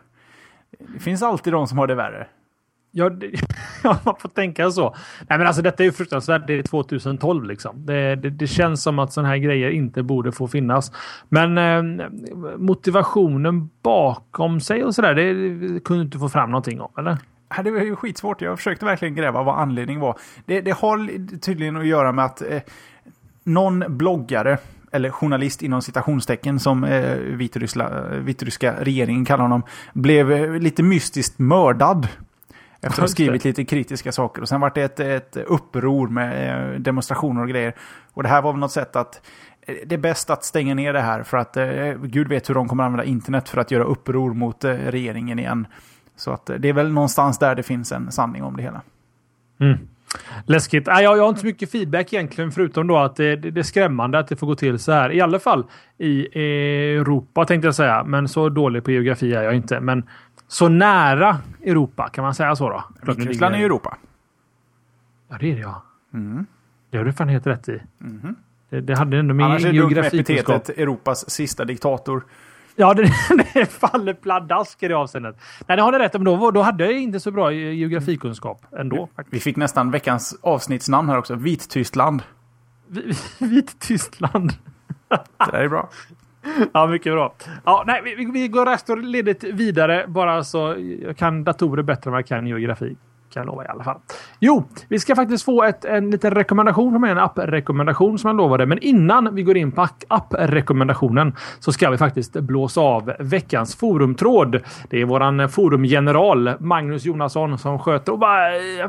Det finns alltid de som har det värre. Ja, det, *laughs* ja, man får tänka så. Nej, men alltså detta är ju fruktansvärt. Det är 2012 liksom. Det, det, det känns som att sådana här grejer inte borde få finnas. Men eh, motivationen bakom sig och sådär, det, det kunde du inte få fram någonting om, eller? Det var ju skitsvårt. Jag försökte verkligen gräva vad anledningen var. Det, det har tydligen att göra med att eh, någon bloggare, eller journalist inom citationstecken som eh, eh vitryska regeringen kallar honom, blev eh, lite mystiskt mördad. Efter att ha skrivit lite kritiska saker. Och sen var det ett, ett uppror med eh, demonstrationer och grejer. Och det här var väl något sätt att eh, det är bäst att stänga ner det här för att eh, Gud vet hur de kommer använda internet för att göra uppror mot eh, regeringen igen. Så att eh, det är väl någonstans där det finns en sanning om det hela. Mm. Läskigt. Nej, jag, jag har inte så mycket feedback egentligen, förutom då att det, det, det är skrämmande att det får gå till så här. I alla fall i Europa tänkte jag säga, men så dålig på geografi är jag inte. Men så nära Europa, kan man säga så då? Vitryssland är i Europa. Ja, det är det ja. Mm. Det har du fan helt rätt i. Mhm. Det, det hade ändå med Annars är dumt med epitetet Europas sista diktator. Ja, det, *laughs* det faller pladask i det avseendet. Nej, det har ni rätt om. Då, då hade jag inte så bra geografikunskap ändå. faktiskt. Vi fick nästan veckans avsnittsnamn här också. Vittyskland. Vi- *laughs* Vittyskland. Det där är bra. *laughs* *laughs* Ja, mycket bra. Ja, nej, vi, vi- går raskt och ledigt vidare. Bara så jag kan datorer bättre än vad jag kan geografi. Kan jag lova i alla fall. Jo, vi ska faktiskt få ett, en liten rekommendation från mig. En apprekommendation som jag lovade. Men innan vi går in på app- apprekommendationen så ska vi faktiskt blåsa av veckans forumtråd. Det är våran forumgeneral Magnus Jonasson som sköter och bara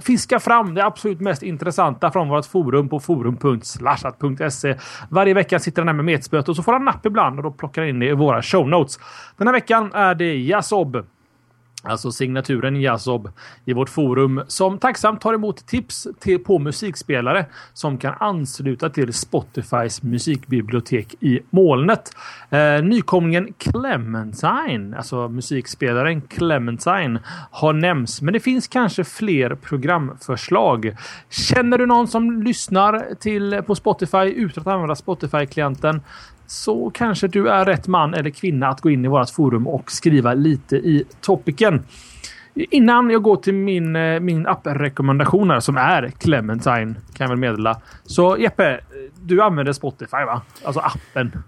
fiskar fram det absolut mest intressanta från vårt forum på forum.slashat.se. Varje vecka sitter han där med metspöet och så får han napp ibland och då plockar han in det i våra show notes. Den här veckan är det Jasob. Alltså signaturen Jazob i vårt forum som tacksamt tar emot tips till, på musikspelare som kan ansluta till Spotifys musikbibliotek i molnet. Eh, nykomlingen Clementine, alltså musikspelaren Clementine, har nämnts, men det finns kanske fler programförslag. Känner du någon som lyssnar till på Spotify utan att använda Spotify-klienten så kanske du är rätt man eller kvinna att gå in i vårt forum och skriva lite i topicen. Innan jag går till min, eh, min app-rekommendation här som är Clementine kan jag väl meddela. Så Jeppe, du använder Spotify va? Alltså appen.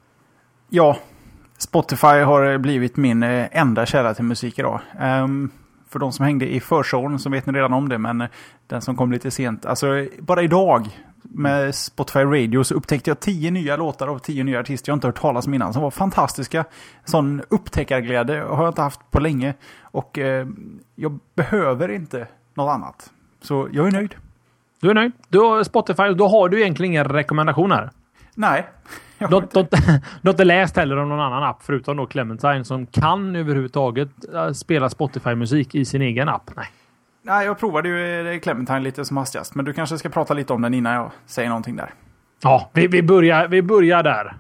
Ja, Spotify har eh, blivit min eh, enda källa till musik idag. Um, för de som hängde i förshowen så vet ni redan om det, men den som kom lite sent. Alltså, bara idag med Spotify Radio så upptäckte jag tio nya låtar av tio nya artister jag inte hört talas om innan som var fantastiska. Sån upptäckarglädje har jag inte haft på länge. Och eh, jag behöver inte något annat. Så jag är nöjd. Du är nöjd? Du har Spotify, då har du egentligen ingen rekommendation här. Nej. *laughs* Du har inte- du har inte läst heller om någon annan app förutom då Clementine som kan överhuvudtaget eh, spela Spotify-musik i sin egen app. Nej. Nej, jag provade ju eh, Clementine lite som hastigast. Men du kanske ska prata lite om den innan jag säger någonting där. Ja, vi, vi, börjar, vi börjar där.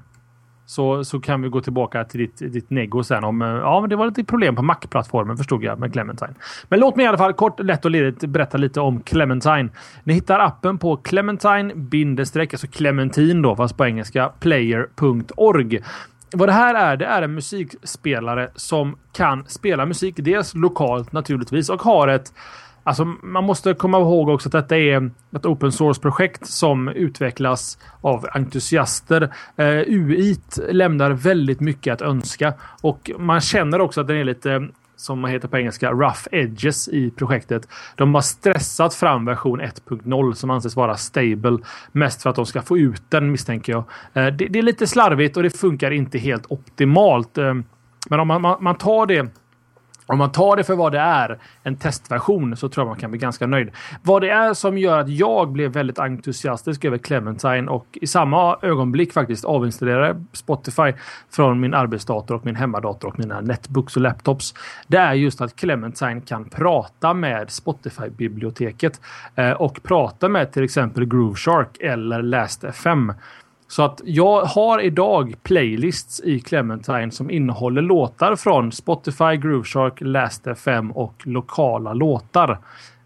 Så, så kan vi gå tillbaka till ditt, ditt nego sen om... Eh, ja, men det var lite problem på Mac-plattformen förstod jag med Clementine. Men låt mig i alla fall kort, lätt och ledigt berätta lite om Clementine. Ni hittar appen på clementine bindestreck, alltså Clementine då, fast på engelska, player.org. Vad det här är, det är en musikspelare som kan spela musik, dels lokalt naturligtvis, och har ett Alltså, man måste komma ihåg också att detta är ett open source-projekt som utvecklas av entusiaster. Eh, UI lämnar väldigt mycket att önska och man känner också att den är lite som man heter på engelska, rough edges i projektet. De har stressat fram version 1.0 som anses vara stable. Mest för att de ska få ut den misstänker jag. Eh, det, är lite slarvigt och det funkar inte helt optimalt. Eh, men om man, man tar det om man tar det för vad det är, en testversion, så tror jag man kan bli ganska nöjd. Vad det är som gör att jag blev väldigt entusiastisk över Clementine och i samma ögonblick faktiskt avinstallerade Spotify från min arbetsdator och min hemmadator och mina netbooks och laptops. Det är just att Clementine kan prata med Spotify-biblioteket eh, och prata med till exempel Grooveshark eller Last.fm. Så att jag har idag playlists i Clementine som innehåller låtar från Spotify, Grooveshark, Last.fm och lokala låtar.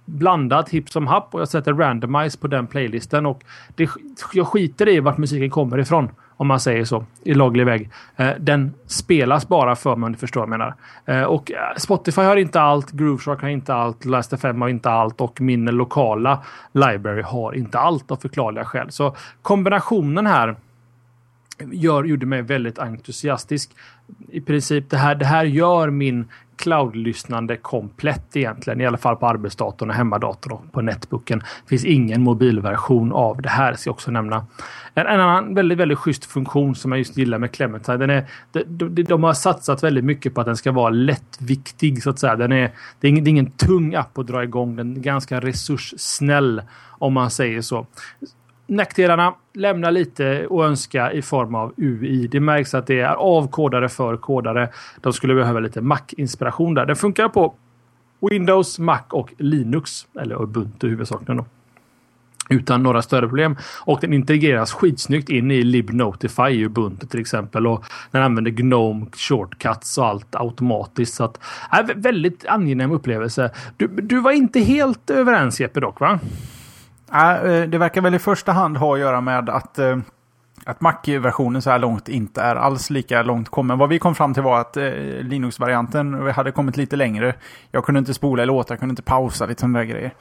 Blandat hipp som happ och jag sätter randomize på den playlisten och det, jag skiter i vart musiken kommer ifrån. Om man säger så i laglig väg. Eh, den spelas bara för mig om du förstår vad jag menar. Eh, och eh, Spotify har inte allt, Grooveshark har inte allt, Last.fm har inte allt och min lokala library har inte allt av förklarliga skäl. Så kombinationen här gör, gjorde mig väldigt entusiastisk. I princip det här, det här gör min cloud-lyssnande komplett egentligen. I alla fall på arbetsdatorn och hemmadatorn och på netbooken. Det finns ingen mobilversion av det här ska jag också nämna. En, en annan väldigt, väldigt schysst funktion som jag just gillar med Clementine. Den är, de, de, de har satsat väldigt mycket på att den ska vara lättviktig så att säga. Den är, det, är ingen, det är ingen tung app att dra igång. Den är ganska resurssnäll om man säger så. Nackdelarna lämnar lite att önska i form av UI. Det märks att det är avkodare för kodare. De skulle behöva lite Mac-inspiration där. Den funkar på Windows, Mac och Linux. Eller Ubuntu huvudsakligen. Då. Utan några större problem. Och den integreras skitsnyggt in i libnotify i Ubuntu till exempel. Och den använder Gnome shortcuts och allt automatiskt. Så att, äh, väldigt angenäm upplevelse. Du, du var inte helt överens Jeppe dock va? Äh, det verkar väl i första hand ha att göra med att, eh, att Mac-versionen så här långt inte är alls lika långt kommen. Vad vi kom fram till var att eh, Linux-varianten hade kommit lite längre. Jag kunde inte spola i låtar, jag kunde inte pausa, lite sådana där grejer.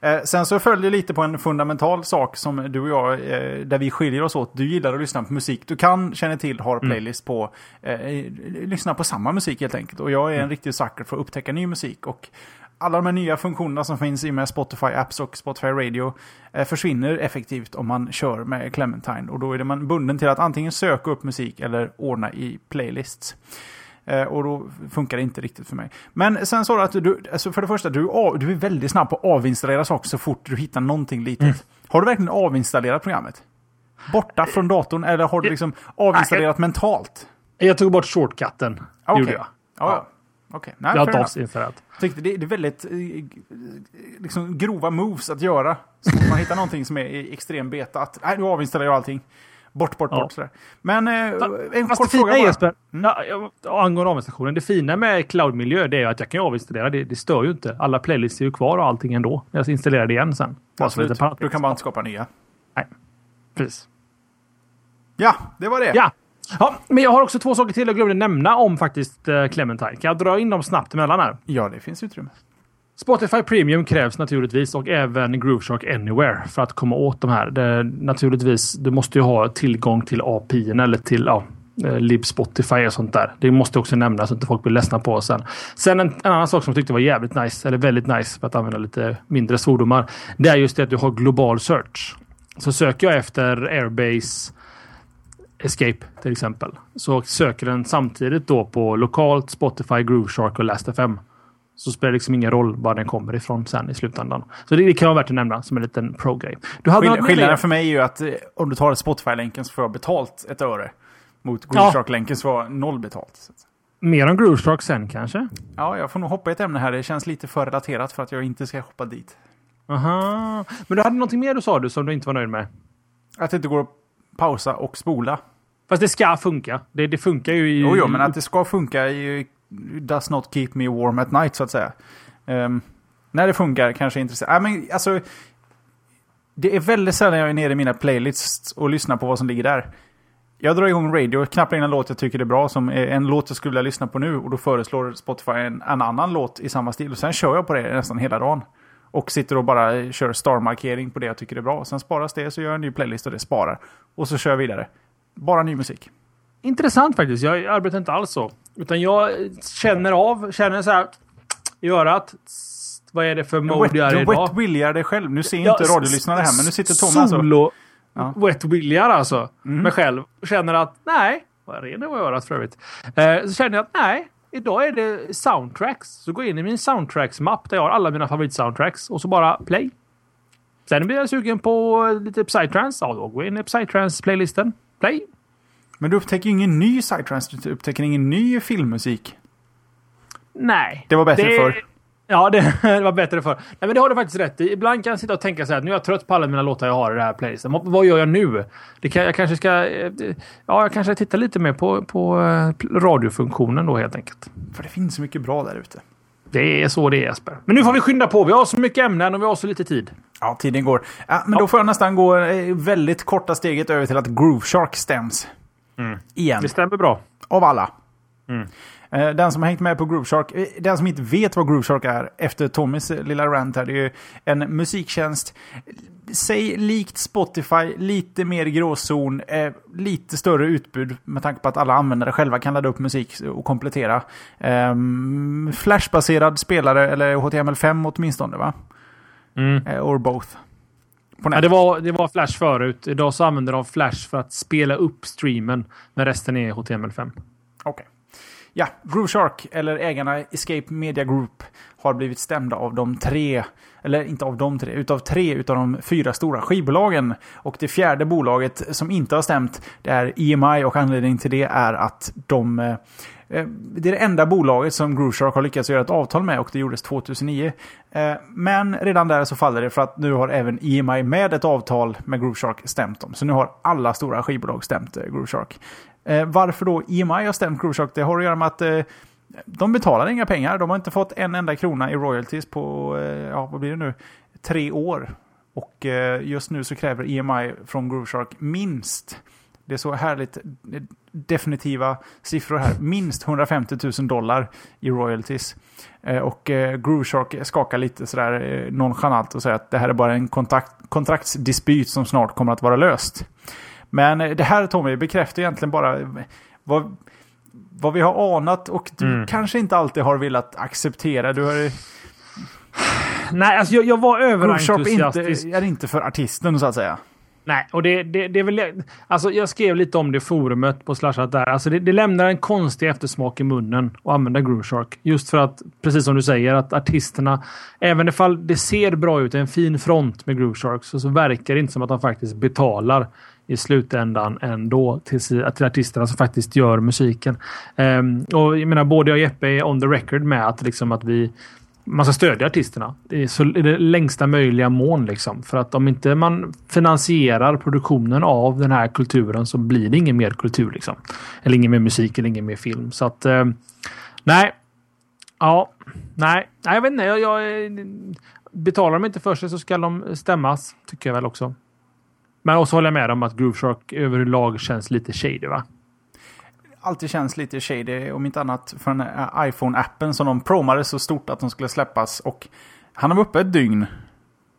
Eh, sen så följer lite på en fundamental sak som du och jag, eh, där vi skiljer oss åt. Du gillar att lyssna på musik. Du kan, känner till, har playlist på, eh, lyssna på samma musik helt enkelt. Och jag är en riktig sucker för att upptäcka ny musik. Och alla de här nya funktionerna som finns i med Spotify Apps och Spotify Radio eh, försvinner effektivt om man kör med Clementine. Och då är man bunden till att antingen söka upp musik eller ordna i playlists. Eh, och då funkar det inte riktigt för mig. Men sen så att du, alltså för det första, du, du är väldigt snabb på att avinstallera saker så fort du hittar någonting litet. Mm. Har du verkligen avinstallerat programmet? Borta från datorn eller har du liksom avinstallerat mentalt? Jag tog bort shortcutten. Okay. Gjorde jag. Ja. Okay. Jag har inte avinstallerat. Jag tyckte det, det är väldigt eh, liksom, grova moves att göra. Så man hittar någonting som är i extrem beta. Att, nej, nu avinstallerar jag allting. Bort, bort, Ja. bort. Sådär. Men eh, en Fast kort fråga bara. Jesper, Mm. ja, angående avinstallationen. Det fina med cloudmiljö det är att jag kan avinstallera. Det, det stör ju inte. Alla playlists är ju kvar och allting ändå. Jag installerar det igen sen. Absolut. Du kan bara inte skapa nya. Nej, precis. Ja, det var det. Ja. Ja, men jag har också två saker till jag glömde nämna om faktiskt eh, Clementine. Kan jag dra in dem snabbt emellan här? Ja, det finns utrymme. Spotify Premium krävs naturligtvis och även Grooveshark Anywhere för att komma åt de här. Det, naturligtvis, du måste ju ha tillgång till API eller till ja, eh, Lib Spotify och sånt där. Det måste också nämnas så att inte folk blir ledsna på oss sen. Sen en, en annan sak som jag tyckte var jävligt nice, eller väldigt nice för att använda lite mindre svordomar. Det är just det att du har global search. Så söker jag efter Airbase Escape till exempel. Så söker den samtidigt då på lokalt Spotify, Grooveshark och Last.fm. Så spelar det liksom ingen roll var den kommer ifrån sen i slutändan. Så det, det kan vara värt att nämna som en liten pro-grej. Skill skillnaden för mig är ju att eh, om du tar Spotify-länken så får jag betalt ett öre. Mot Grooveshark-länken så får jag noll betalt. Mer om Grooveshark sen kanske? Ja, jag får nog hoppa i ett ämne här. Det känns lite för relaterat för att jag inte ska hoppa dit. Aha. Men du hade någonting mer du sa du som du inte var nöjd med? Att det inte går att pausa och spola. Fast det ska funka. Det, det funkar ju i... Jo, jo, men att det ska funka i does not keep me warm at night, så att säga. Um, när det funkar kanske är intressant. Äh, men alltså, det är väldigt sällan jag är nere i mina playlists och lyssnar på vad som ligger där. Jag drar igång radio, knappar in en låt jag tycker är bra, som är en låt jag skulle vilja lyssna på nu. Och då föreslår Spotify en, en annan låt i samma stil. Och sen kör jag på det nästan hela dagen. Och sitter och bara kör star-markering på det jag tycker är bra. Sen sparas det, så gör jag en ny playlist och det sparar. Och så kör jag vidare. Bara ny musik. Intressant faktiskt. Jag arbetar inte alls så. Utan jag känner av, känner så här i örat. Vad är det för mode jag är idag? Du wet willigar dig själv. Nu ser ja, inte radiolyssnare här, men nu sitter Tom alltså. Solo ja. wet willigar alltså. Mm. Mig själv. Känner att nej, vad ren det var i örat för övrigt. Eh, så känner jag att nej, idag är det soundtracks. Så går jag in i min soundtracks-mapp där jag har alla mina favoritsoundtracks och så bara play. Sen blir jag sugen på lite psytrance. Ja, då går jag in i psytrance-playlisten. Play. Men du upptäcker ingen ny psytrance, du upptäcker ingen ny filmmusik. Nej. Det var bättre det... förr. Ja, det, *laughs* det, var bättre för. Nej, men det har du faktiskt rätt i. Ibland kan jag sitta och tänka så här, nu är jag trött på alla mina låtar jag har i det här playlisten. Vad gör jag nu? Det kan, jag kanske ska... Ja, jag kanske tittar lite mer på, på eh, radiofunktionen då helt enkelt. För det finns så mycket bra där ute. Det är så det är Jesper. Men nu får vi skynda på. Vi har så mycket ämnen och vi har så lite tid. Ja, tiden går. Ja, men ja. då får jag nästan gå eh, väldigt korta steget över till att Groove Shark stäms. Mm. Igen. Det stämmer bra. Av alla. Mm. Eh, den som har hängt med på Groove Shark, eh, den som inte vet vad Groove Shark är efter Tommys lilla rant här, det är ju en musiktjänst. Säg likt Spotify, lite mer gråzon, eh, lite större utbud med tanke på att alla användare själva kan ladda upp musik och komplettera. Eh, Flashbaserad spelare, eller HTML5 åtminstone va? Mm. Or both. Ja, det, var, det var Flash förut. Idag så använder de Flash för att spela upp streamen. Men resten är HTML5. Okej. Okay. Ja, Groove Shark, eller ägarna Escape Media Group, har blivit stämda av de tre, eller inte av de tre, utav tre utav de fyra stora skivbolagen. Och det fjärde bolaget som inte har stämt, det är EMI och anledningen till det är att de eh, eh det är det enda bolaget som Grooveshark har lyckats göra ett avtal med och det gjordes 2009. Eh, men redan där så faller det för att nu har även EMI med ett avtal med Grooveshark stämt dem. Så nu har alla stora skivbolag stämt eh, eh, Varför då EMI har stämt Groove Det har att göra med att eh, de betalar inga pengar. De har inte fått en enda krona i royalties på, eh, ja vad blir det nu, tre år. Och eh, just nu så kräver EMI från Groove Shark minst det är så härligt definitiva siffror här. Minst 150 000 dollar i royalties. Och eh, Groove Shark skakar lite sådär nonchalant och säger att det här är bara en kontrakt, kontraktsdispyt som snart kommer att vara löst. Men det här Tommy bekräftar egentligen bara vad, vad vi har anat och du mm. kanske inte alltid har velat acceptera. Du har... Nej, alltså jag, jag var överentusiastisk. Inte, är inte för artisten så att säga. Nej, och det, det, det är väl... Alltså jag skrev lite om det forumet på Slashat där. Alltså det, det lämnar en konstig eftersmak i munnen att använda Groove Shark. Just för att, precis som du säger, att artisterna, även ifall det ser bra ut, en fin front med Groove Shark, så, så verkar det inte som att de faktiskt betalar i slutändan ändå till, till artisterna som faktiskt gör musiken. Um, och jag menar, både jag och Jeppe är on the record med att, liksom, att vi man ska stödja artisterna i, så, i det längsta möjliga mån. Liksom. För att om inte man finansierar produktionen av den här kulturen så blir det ingen mer kultur. Liksom. Eller ingen mer musik eller ingen mer film. Så att eh, nej. Ja, nej, nej, jag vet inte. Jag, jag, betalar de inte för sig så ska de stämmas, tycker jag väl också. Men också håller jag med om att Groove Shark överlag känns lite shady, va? alltid känns lite shady, om inte annat för den här iPhone-appen som de promade så stort att de skulle släppas. Och han var uppe ett dygn.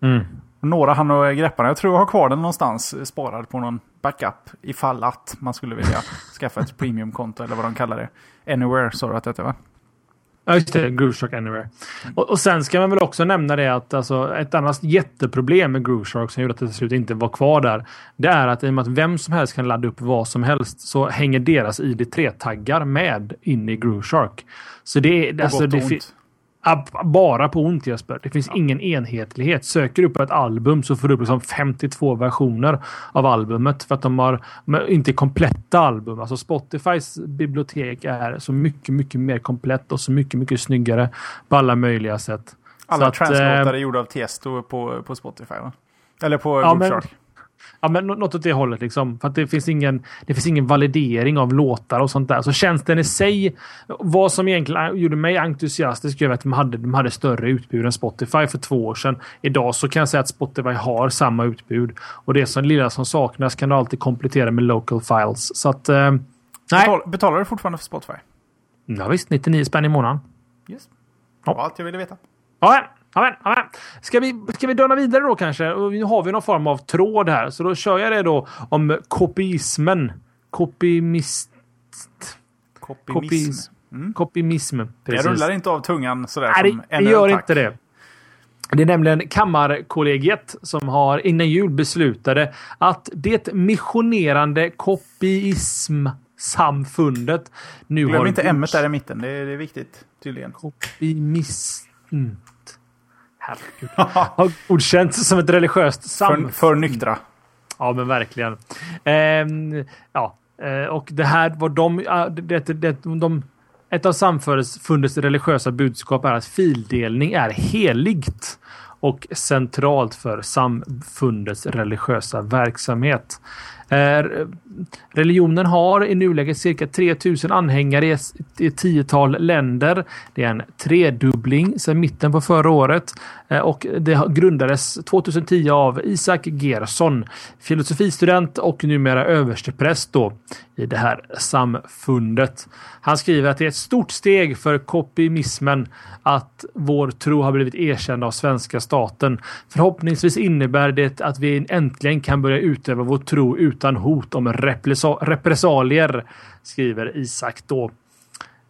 Mm. Några han och grepparna. Jag tror jag har kvar den någonstans sparad på någon backup ifall att man skulle vilja *laughs* skaffa ett premiumkonto eller vad de kallar det. Anywhere sa du att det va? Ja, just det. Groove Anywhere. Och, och, sen ska man väl också nämna det att alltså, ett annat jätteproblem med Groove Shark som gjorde att det till slut inte var kvar där. Det är att i och med att vem som helst kan ladda upp vad som helst så hänger deras ID3-taggar med in i Groove Shark. Så det är... Alltså, det Bara på ont Jesper. Det finns ja. ingen enhetlighet. Söker du på ett album så får du upp liksom 52 versioner av albumet för att de har inte kompletta album. Alltså Spotifys bibliotek är så mycket, mycket mer komplett och så mycket, mycket snyggare på alla möjliga sätt. Alla translåtar är gjorda av Tiesto på, på Spotify va? Eller på ja, men, Ja, men något åt det hållet liksom. För att det finns ingen, det finns ingen validering av låtar och sånt där. Så tjänsten i sig, vad som egentligen gjorde mig entusiastisk över att de hade, de hade större utbud än Spotify för två år sedan. Idag så kan jag säga att Spotify har samma utbud och det som lilla som saknas kan du alltid komplettera med local files. Så att, eh, nej. betalar du fortfarande för Spotify? Ja, visst, 99 spänn i månaden. Yes. Var allt jag ville veta. Ja, Amen, amen. Ska vi, ska vi döna vidare då kanske? Och nu har vi någon form av tråd här, så då kör jag det då om kopiismen. Kopimist... Kopimism. Mm. Kopimism. Precis. Det rullar inte av tungan sådär Nej, som det, gör inte det. Det är nämligen Kammarkollegiet som har innan jul beslutade att det missionerande kopiismsamfundet nu Glöm har... Inte M där i mitten. Det är, det är viktigt tydligen. Kopimism. Herregud. Har godkänts som ett religiöst samfund. För, för nyktra. Ja, men verkligen. Ehm, ja, eh, och det här var de, det, det, det, de ett av samfundets religiösa budskap är att fildelning är heligt och centralt för samfundets religiösa verksamhet. Religionen har i nuläget cirka 3000 anhängare i ett tiotal länder. Det är en tredubbling sedan mitten på förra året eh, och det grundades 2010 av Isak Gerson, filosofistudent och numera överstepräst då i det här samfundet. Han skriver att det är ett stort steg för kopimismen att vår tro har blivit erkänd av svenska staten. Förhoppningsvis innebär det att vi äntligen kan börja utöva vår tro utan hot om repressalier, skriver Isak då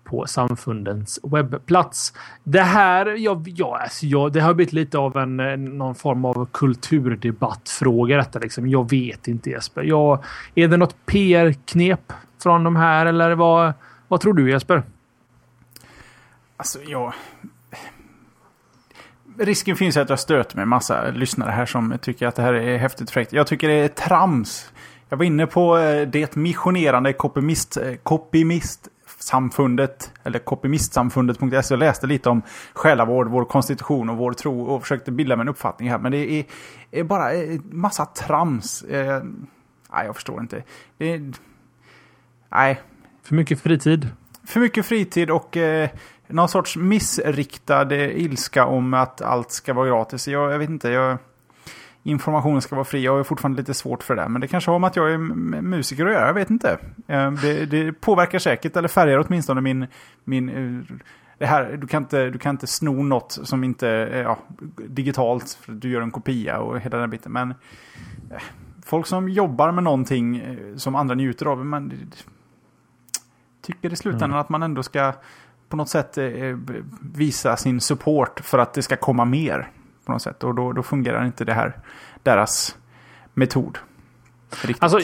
på samfundens webbplats. Det här, ja, ja, alltså, ja, det har blivit lite av en eh, någon form av kulturdebattfråga detta liksom. Jag vet inte Jesper. Ja, är det något PR-knep från de här eller vad, vad tror du Jesper? Alltså, ja. Risken finns att jag stöter med massa lyssnare här som tycker att det här är häftigt fräckt. Jag tycker det är trams. Jag var inne på eh, det missionerande kopimist, eh, kopimist samfundet, eller kopimistsamfundet.se och läste lite om själavård, vår konstitution och vår tro och försökte bilda mig en uppfattning här. Men det är, är bara massa trams. Eh, nej, jag förstår inte. Det nej. För mycket fritid. För mycket fritid och eh, någon sorts missriktad ilska om att allt ska vara gratis. Jag, jag vet inte, jag, informationen ska vara fri. Jag har fortfarande lite svårt för det. Men det kanske har med att jag är musiker att göra, jag vet inte. Eh, det, det påverkar säkert, eller färgar åtminstone min... min eh, det här, du, kan inte, du kan inte sno något som inte är ja, digitalt, för du gör en kopia och hela den biten. Men eh, folk som jobbar med någonting som andra njuter av, man tycker i slutändan mm. att man ändå ska på något sätt eh, visa sin support för att det ska komma mer. På något sätt. Och då, då fungerar inte det här, deras metod. Riktigt. Alltså,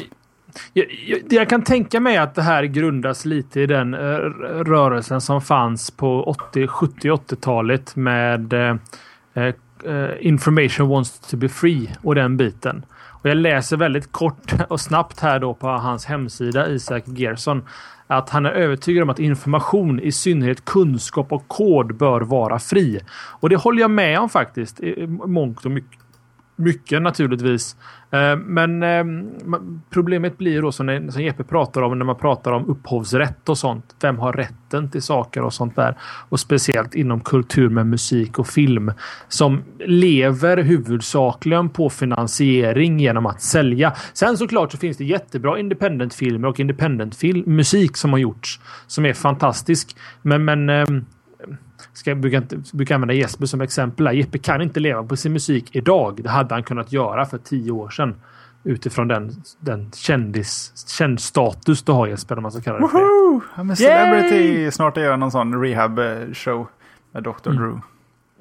jag, jag, jag, kan tänka mig att det här grundas lite i den eh, rörelsen som fanns på 80, 70 80-talet med eh, eh, Information wants to be free och den biten. Och jag läser väldigt kort *laughs* och snabbt här då på hans hemsida Isak Gerson att han är övertygad om att information, i synnerhet kunskap och kod, bör vara fri. Och det håller jag med om faktiskt. I mångt och mycket, mycket naturligtvis. Eh, men eh, problemet blir då som, som Jeppe pratar om när man pratar om upphovsrätt och sånt. Vem har rätten till saker och sånt där? Och speciellt inom kultur med musik och film som lever huvudsakligen på finansiering genom att sälja. Sen såklart så finns det jättebra independent-filmer och independent-musik som har gjorts som är fantastisk. Men, men eh, ska, brukar, brukar använda Jesper som exempel. Här. Jeppe kan inte leva på sin musik idag. Det hade han kunnat göra för tio år sedan. Utifrån den, den kändis, känd status du har Jesper, om man ska kalla det Woho! I'm a celebrity! Yay! Snart är jag någon sån rehab-show med Dr. Mm. Drew.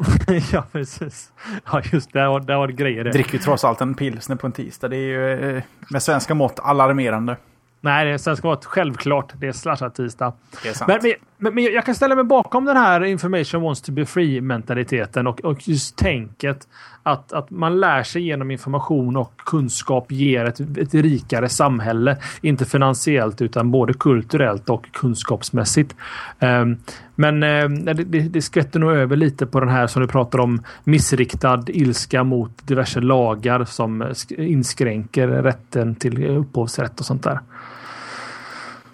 *laughs* ja, precis. Ja, just det. Där var, det grejer det. Dricker ju trots allt en pilsner på en tisdag. Det är ju eh, med svenska mått alarmerande. Nej, det svenska mått självklart. Det är slashat tisdag. Det är sant. Men, men, men jag kan ställa mig bakom den här information wants to be free mentaliteten och, och just tänket att, att man lär sig genom information och kunskap ger ett, ett rikare samhälle. Inte finansiellt utan både kulturellt och kunskapsmässigt. Um, men um, det, det, det skvätter nog över lite på den här som du pratar om missriktad ilska mot diverse lagar som inskränker rätten till upphovsrätt och sånt där.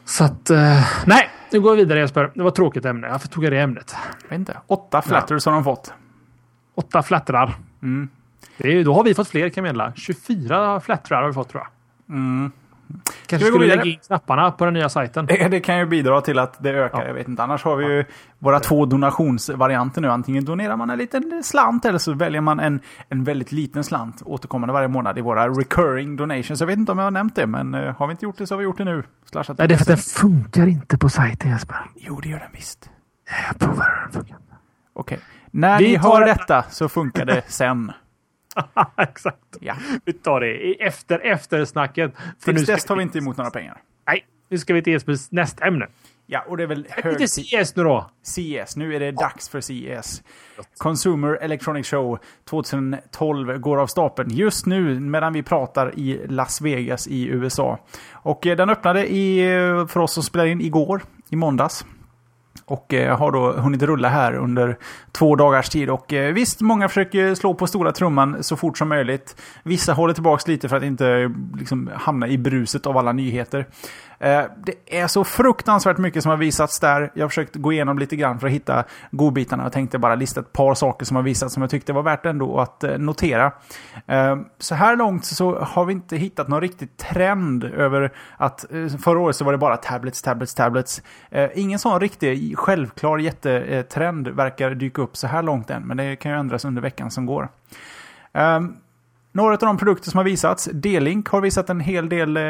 Så att, uh, nej, nu går vi vidare Jesper. Det var ett tråkigt ämne. Varför tog jag det ämnet? Jag vet inte. Åtta flatters ja. har de fått. Åtta flattrar. Mm. Det är, då har vi fått fler kan jag meddela. 24 flattrar har vi fått tror jag. Mm. Kanske skulle lägga in knapparna på den nya sajten. Det, *laughs* det, kan ju bidra till att det ökar. Ja. Jag vet inte. Annars har vi ju våra två donationsvarianter nu. Antingen donerar man en liten slant eller så väljer man en, en väldigt liten slant återkommande varje månad i våra recurring donations. Jag vet inte om jag har nämnt det, men uh, har vi inte gjort det så har vi gjort det nu. Slashat Nej, det är för att den funkar inte på sajten Jesper. Jo, det gör den visst. Jag provar den funkar. Okej. Okay. När vi ni hör detta så funkar det sen. *laughs* Exakt. Ja. Vi tar det efter eftersnacket. Tills dess tar vi inte emot några pengar. Nej, nu ska vi till Jespers nästa ämne. Ja, och det är väl hög... Lite CES nu då. CES, nu är det dags för CES. Consumer Electronic Show 2012 går av stapeln just nu medan vi pratar i Las Vegas i USA. Och eh, den öppnade i, eh, för oss som spelar in igår, i måndags. Och eh, har då hunnit rulla här under två dagars tid. Och eh, visst, många försöker slå på stora trumman så fort som möjligt. Vissa håller tillbaka lite för att inte eh, liksom, hamna i bruset av alla nyheter. Eh, det är så fruktansvärt mycket som har visats där. Jag har försökt gå igenom lite grann för att hitta godbitarna. Jag tänkte bara lista ett par saker som har visats som jag tyckte var värt ändå att eh, notera. Eh, så här långt så har vi inte hittat någon riktig trend över att förra året så var det bara tablets, tablets, tablets. Ingen sån riktig självklar jättetrend verkar dyka upp så här långt än, men det kan ju ändras under veckan som går. Ehm, några av de produkter som har visats. D-Link har visat en hel del eh,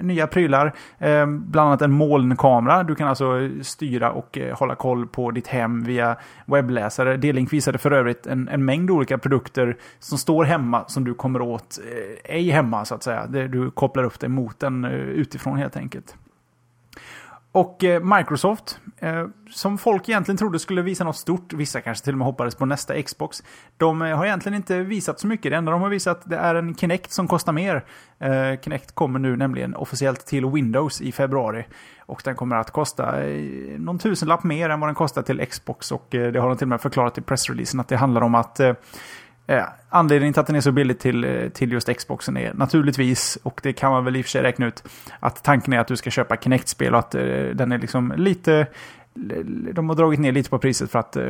nya prylar. Eh, bland annat en molnkamera. Du kan alltså styra och eh, hålla koll på ditt hem via webbläsare. D-Link visade för övrigt en, en, mängd olika produkter som står hemma som du kommer åt eh, ej hemma så att säga. Du kopplar upp dig mot den eh, utifrån helt enkelt. Och eh, Microsoft, eh, som folk egentligen trodde skulle visa något stort, vissa kanske till och med hoppades på nästa Xbox. De eh, har egentligen inte visat så mycket. Det enda de har visat det är en Kinect som kostar mer. Kinect kommer nu nämligen officiellt till Windows i februari. Och den kommer att kosta någon tusenlapp mer än vad den kostar till Xbox. Och det har de till och med förklarat i pressreleasen att det handlar om att Eh, anledningen till att den är så billig till, eh, till just Xboxen är naturligtvis, och det kan man väl i och för sig räkna ut, att tanken är att du ska köpa Kinect-spel och att eh, den är liksom lite... De har dragit ner lite på priset för att eh,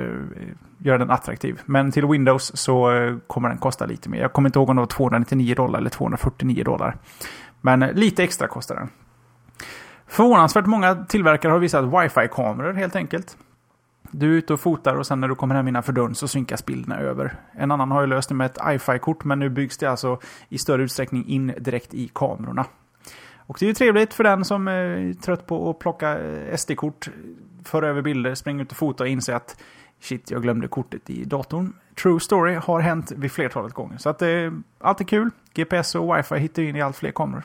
göra den attraktiv. Men till Windows så eh, kommer den kosta lite mer. Jag kommer inte ihåg om det var 299 dollar eller 249 dollar. Men eh, lite extra kostar den. Förvånansvärt många tillverkare har visat wifi-kameror helt enkelt. Du är ute och fotar och sen när du kommer hem innanför dörren så synkas bilderna över. En annan har ju löst det med ett iFi-kort men nu byggs det alltså i större utsträckning in direkt i kamerorna. Och det är ju trevligt för den som eh, är trött på att plocka eh, SD-kort, föra över bilder, springa ut och fota och inse att shit, jag glömde kortet i datorn. True story har hänt vid flertalet gånger. Så att eh, allt är kul. GPS och wifi hittar in i allt fler kameror.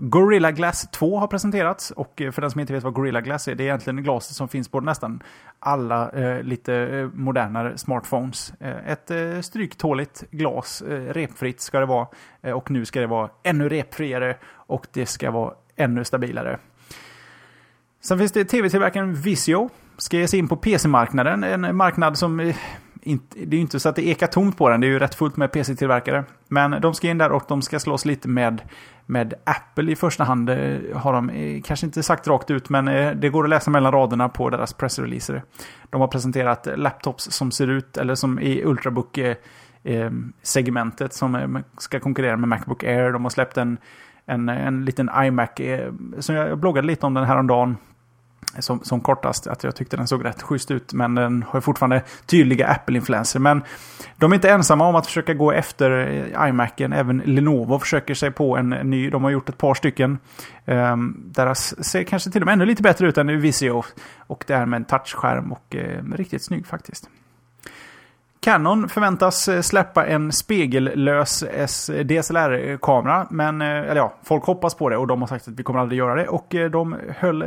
Gorilla Glass 2 har presenterats och eh, för den som inte vet vad Gorilla Glass är, det är egentligen glaset som finns på nästan alla eh, lite eh, modernare smartphones. Eh, ett eh, stryktåligt glas, eh, repfritt ska det vara eh, och nu ska det vara ännu repfriare och det ska vara ännu stabilare. Sen finns det tv-tillverkaren Visio. Ska ge sig in på PC-marknaden, en marknad som inte, det är ju inte så att det ekar tomt på den, det är ju rätt fullt med PC-tillverkare. Men de ska in där och de ska slåss lite med, med Apple i första hand. Har de eh, kanske inte sagt rakt ut, men eh, det går att läsa mellan raderna på deras pressreleaser. De har presenterat laptops som ser ut, eller som i Ultrabook-segmentet eh, som ska konkurrera med Macbook Air. De har släppt en, en, en liten iMac, som jag bloggade lite om den här om dagen som, som kortast. Att jag tyckte den såg rätt schysst ut. Men den har fortfarande tydliga Apple-influenser. Men de är inte ensamma om att försöka gå efter eh, iMacen. Även Lenovo försöker sig på en ny. De har gjort ett par stycken. Um, deras ser kanske till och med ännu lite bättre ut än Visio. Och det här med en touchskärm och uh, riktigt snygg faktiskt. Canon förväntas eh, släppa en spegellös DSLR-kamera. Eh, men, eh, eller ja, folk hoppas på det och de har sagt att vi kommer aldrig göra det. Och de höll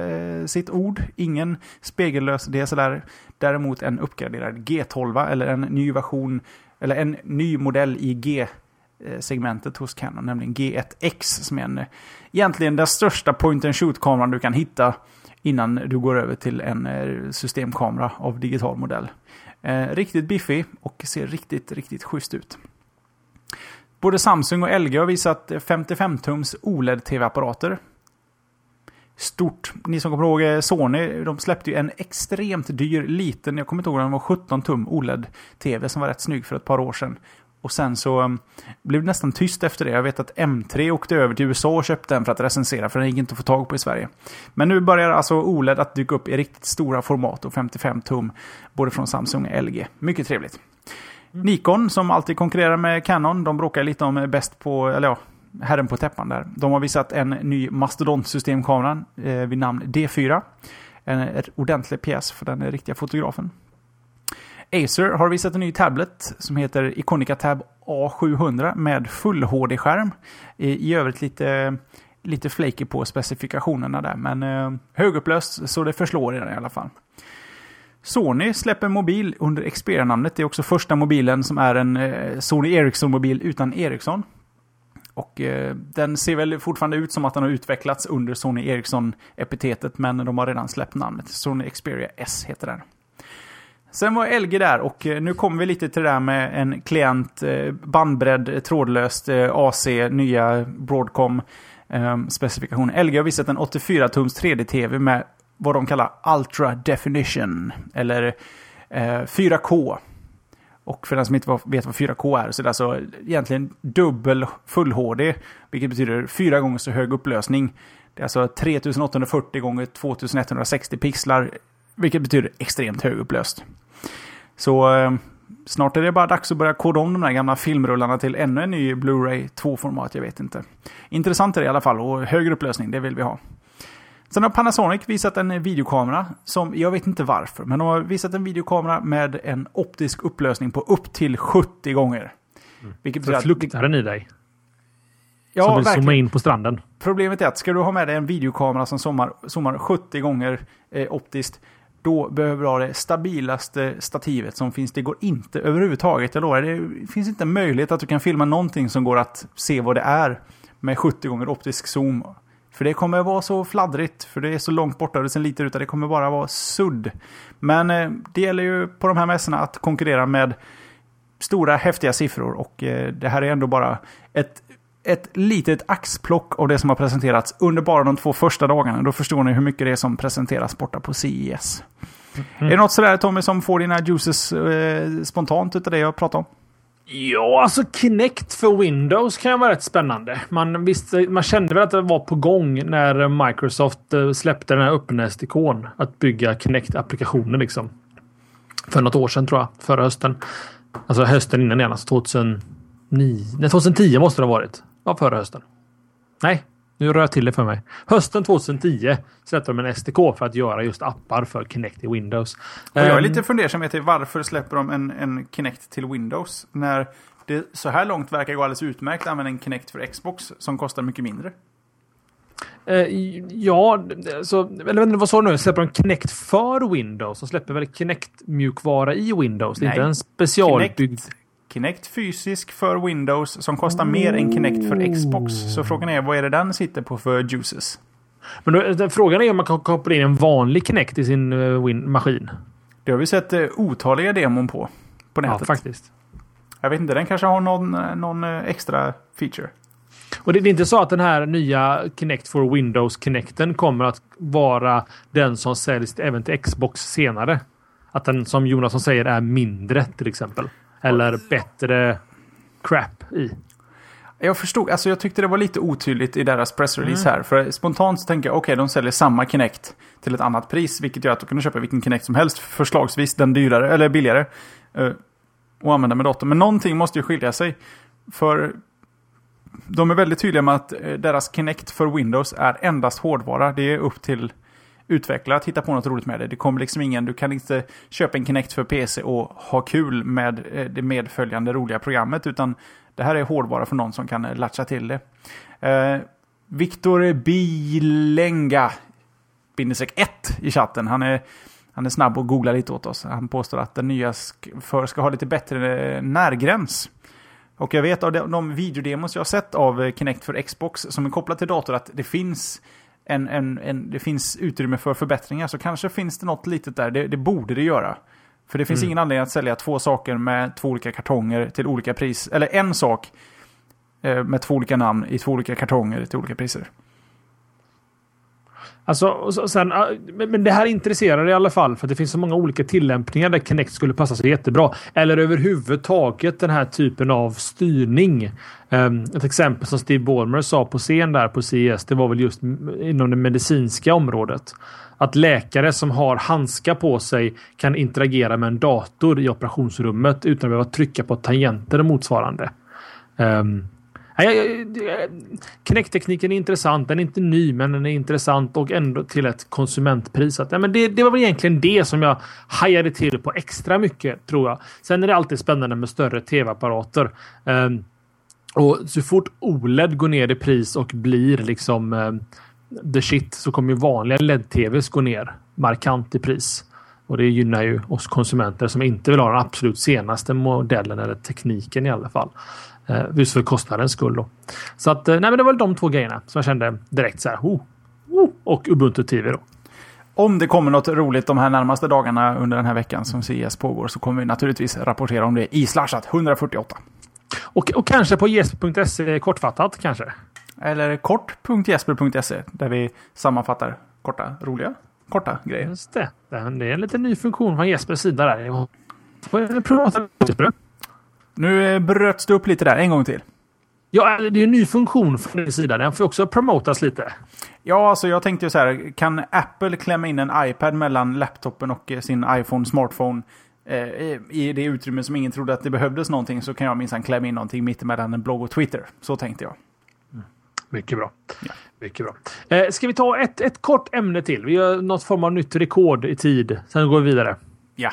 sitt ord. Ingen spegellös DSLR. Däremot en uppgraderad G12 eller en ny version, eller en ny modell i G segmentet hos Canon, nämligen G1X som är en, egentligen den största point and shoot-kameran du kan hitta innan du går över till en systemkamera av digital modell. Eh, riktigt biffig och ser riktigt, riktigt schysst ut. Både Samsung och LG har visat 55-tums OLED-tv-apparater. Stort. Ni som kommer ihåg eh, Sony, de släppte ju en extremt dyr liten, jag kommer inte ihåg den var 17 tum OLED-tv som var rätt snygg för ett par år sedan. Och sen så um, blev det nästan tyst efter det. Jag vet att M3 åkte över till USA och köpte den för att recensera, för den gick inte att få tag på i Sverige. Men nu börjar alltså OLED att dyka upp i riktigt stora format och 55 tum, både från Samsung och LG. Mycket trevligt. Mm. Nikon, som alltid konkurrerar med Canon, de bråkar lite om bäst på, eller ja, herren på täppan där. De har visat en ny mastodont-systemkamera eh, vid namn D4. En ordentlig pjäs för den riktiga fotografen. Acer har visat en ny tablet som heter Iconica Tab A700 med full HD-skärm. I, övrigt lite, lite flaky på specifikationerna där, men eh, högupplöst så det förslår i den i alla fall. Sony släpper mobil under Xperia-namnet. Det är också första mobilen som är en eh, Sony Ericsson-mobil utan Ericsson. Och eh, den ser väl fortfarande ut som att den har utvecklats under Sony Ericsson-epitetet, men de har redan släppt namnet. Sony Xperia S heter den. Sen var LG där och eh, nu kommer vi lite till det där med en klient, eh, bandbredd, trådlöst, eh, AC, nya Broadcom ehm, specifikation. LG har visat en 84-tums 3D-TV med vad de kallar Ultra Definition, eller 4K. Och för den som inte vet vad 4K är så är det alltså egentligen dubbel full HD, vilket betyder fyra gånger så hög upplösning. Det är alltså 3840 gånger 2160 pixlar, vilket betyder extremt högupplöst. Så eh, snart är det bara dags att börja koda om de där gamla filmrullarna till ännu en ny Blu-ray 2-format, jag vet inte. Intressant är det i alla fall och högre upplösning, det vill vi ha. Sen har Panasonic visat en videokamera som, jag vet inte varför, men de har visat en videokamera med en optisk upplösning på upp till 70 gånger. Mm. Vilket För fluktar den i dig? Ja, som vill verkligen. zooma in på stranden. Problemet är att ska du ha med dig en videokamera som zoomar, zoomar 70 gånger eh, optiskt, då behöver du ha det stabilaste stativet som finns. Det går inte överhuvudtaget, jag lovar. Det finns inte en möjlighet att du kan filma någonting som går att se vad det är med 70 gånger optisk zoom. För det kommer vara så fladdrigt, för det är så långt borta och det ser lite ut det kommer bara vara sudd. Men eh, det gäller ju på de här mässorna att konkurrera med stora häftiga siffror och eh, det här är ändå bara ett ett litet axplock av det som har presenterats under bara de två första dagarna. Då förstår ni hur mycket det är som presenteras borta på CES. Mm. Är det något sådär Tommy som får dina juices eh, spontant utav det jag pratar om? Ja, alltså Kinect för Windows kan ju vara rätt spännande. Man, visste, man kände väl att det var på gång när Microsoft eh, släppte den här öppnästikon. Att bygga Kinect-applikationer liksom. För något år sedan tror jag. Förra hösten. Alltså hösten innan igen, alltså 2009. Nej, 2010 måste det ha varit. Ja, förra hösten. Nej, nu rör jag till det för mig. Hösten 2010 släppte de en SDK för att göra just appar för Kinect i Windows. Och jag är ehm, lite fundersam till varför släpper de en, en Kinect till Windows när det så här långt verkar gå alldeles utmärkt att använda en Kinect för Xbox som kostar mycket mindre. Uh, ja, så, eller vad sa du nu? Släpper de Kinect för Windows? De släpper väl Kinect-mjukvara i Windows? Det är inte en specialbyggd... Kinect Kinect fysisk för Windows som kostar oh. mer än Kinect för Xbox. Så frågan är vad är det den sitter på för juices? Men då, frågan är om man kan koppla in en vanlig Kinect i sin uh, maskin. Det har vi sett uh, otaliga demon på. På nätet. Ja, faktiskt. Jag vet inte, den kanske har någon, eh, någon extra feature. Och det, det är inte så att den här nya Kinect for Windows Kinecten kommer att vara den som säljs även till Xbox senare? Att den som Jonasson säger är mindre till exempel? Eller bättre crap i. Jag förstod, alltså jag tyckte det var lite otydligt i deras pressrelease mm. här. För spontant så tänker jag, okej, okay, de säljer samma Kinect till ett annat pris. Vilket gör att du kan köpa vilken Kinect som helst, förslagsvis den dyrare, eller billigare. Uh, och använda med datorn. Men någonting måste ju skilja sig. För de är väldigt tydliga med att uh, deras Kinect för Windows är endast hårdvara. Det är upp till utveckla, hitta på något roligt med det. Det kommer liksom ingen, du kan inte köpa en Kinect för PC och ha kul med eh, det medföljande roliga programmet, utan det här är hårdvara för någon som kan eh, latcha till det. Eh, Viktor Bilenga, bindestreck 1 i chatten, han är, han är snabb och googlar lite åt oss. Han påstår att den nya för ska ha lite bättre eh, närgräns. Och jag vet av de, videodemos jag har sett av Kinect för Xbox som är kopplat till dator att det finns en, en, en, det finns utrymme för förbättringar. Så kanske finns det något litet där. Det, det borde det göra. För det finns mm. ingen anledning att sälja två saker med två olika kartonger till olika pris. Eller en sak eh, med två olika namn i två olika kartonger till olika priser. Alltså, sen, men det här intresserar i alla fall för att det finns så många olika tillämpningar där Kinect skulle passa sig jättebra. Eller överhuvudtaget den här typen av styrning. Ehm, ett exempel som Steve Ballmer sa på scen där på CES, det var väl just inom det medicinska området. Att läkare som har handskar på sig kan interagera med en dator i operationsrummet utan att behöva trycka på tangenter och motsvarande. Ehm, Knäcktekniken Kinect-tekniken är intressant. Den är inte ny, men den är intressant och ändå till ett konsumentpris. Att, ja, men det, det var väl egentligen det som jag hajade till på extra mycket, tror jag. Sen är det alltid spännande med större tv-apparater. Um, och så fort OLED går ner i pris och blir liksom um, the shit så kommer ju vanliga LED-tvs gå ner markant i pris. Och det gynnar ju oss konsumenter som inte vill ha den absolut senaste modellen eller tekniken i alla fall. Eh, just för kostnadens skull. Då. Så att, eh, nej, men det var de två grejerna som jag kände direkt så här. Oh, oh, och Ubuntu TV då. Om det kommer något roligt de här närmaste dagarna under den här veckan som CES pågår så kommer vi naturligtvis rapportera om det i Slashat 148. Och, och kanske på jesper.se kortfattat kanske? Eller kort.jesper.se där vi sammanfattar korta, roliga, korta grejer. Just det. Det är en liten ny funktion från Jespers sida där. Prata Jesper? Nu eh, bröts det upp lite där. En gång till. Ja, det är en ny funktion från din sida. Den får också promotas lite. Ja, alltså jag tänkte ju så här. Kan Apple klämma in en iPad mellan laptopen och eh, sin iPhone, smartphone eh, i det utrymme som ingen trodde att det behövdes någonting så kan jag minsann klämma in någonting mittemellan en blogg och Twitter. Så tänkte jag. Mm. Mycket bra. Ja. Mycket bra. Eh, ska vi ta ett, ett kort ämne till? Vi har något form av nytt rekord i tid. Sen går vi vidare. Ja.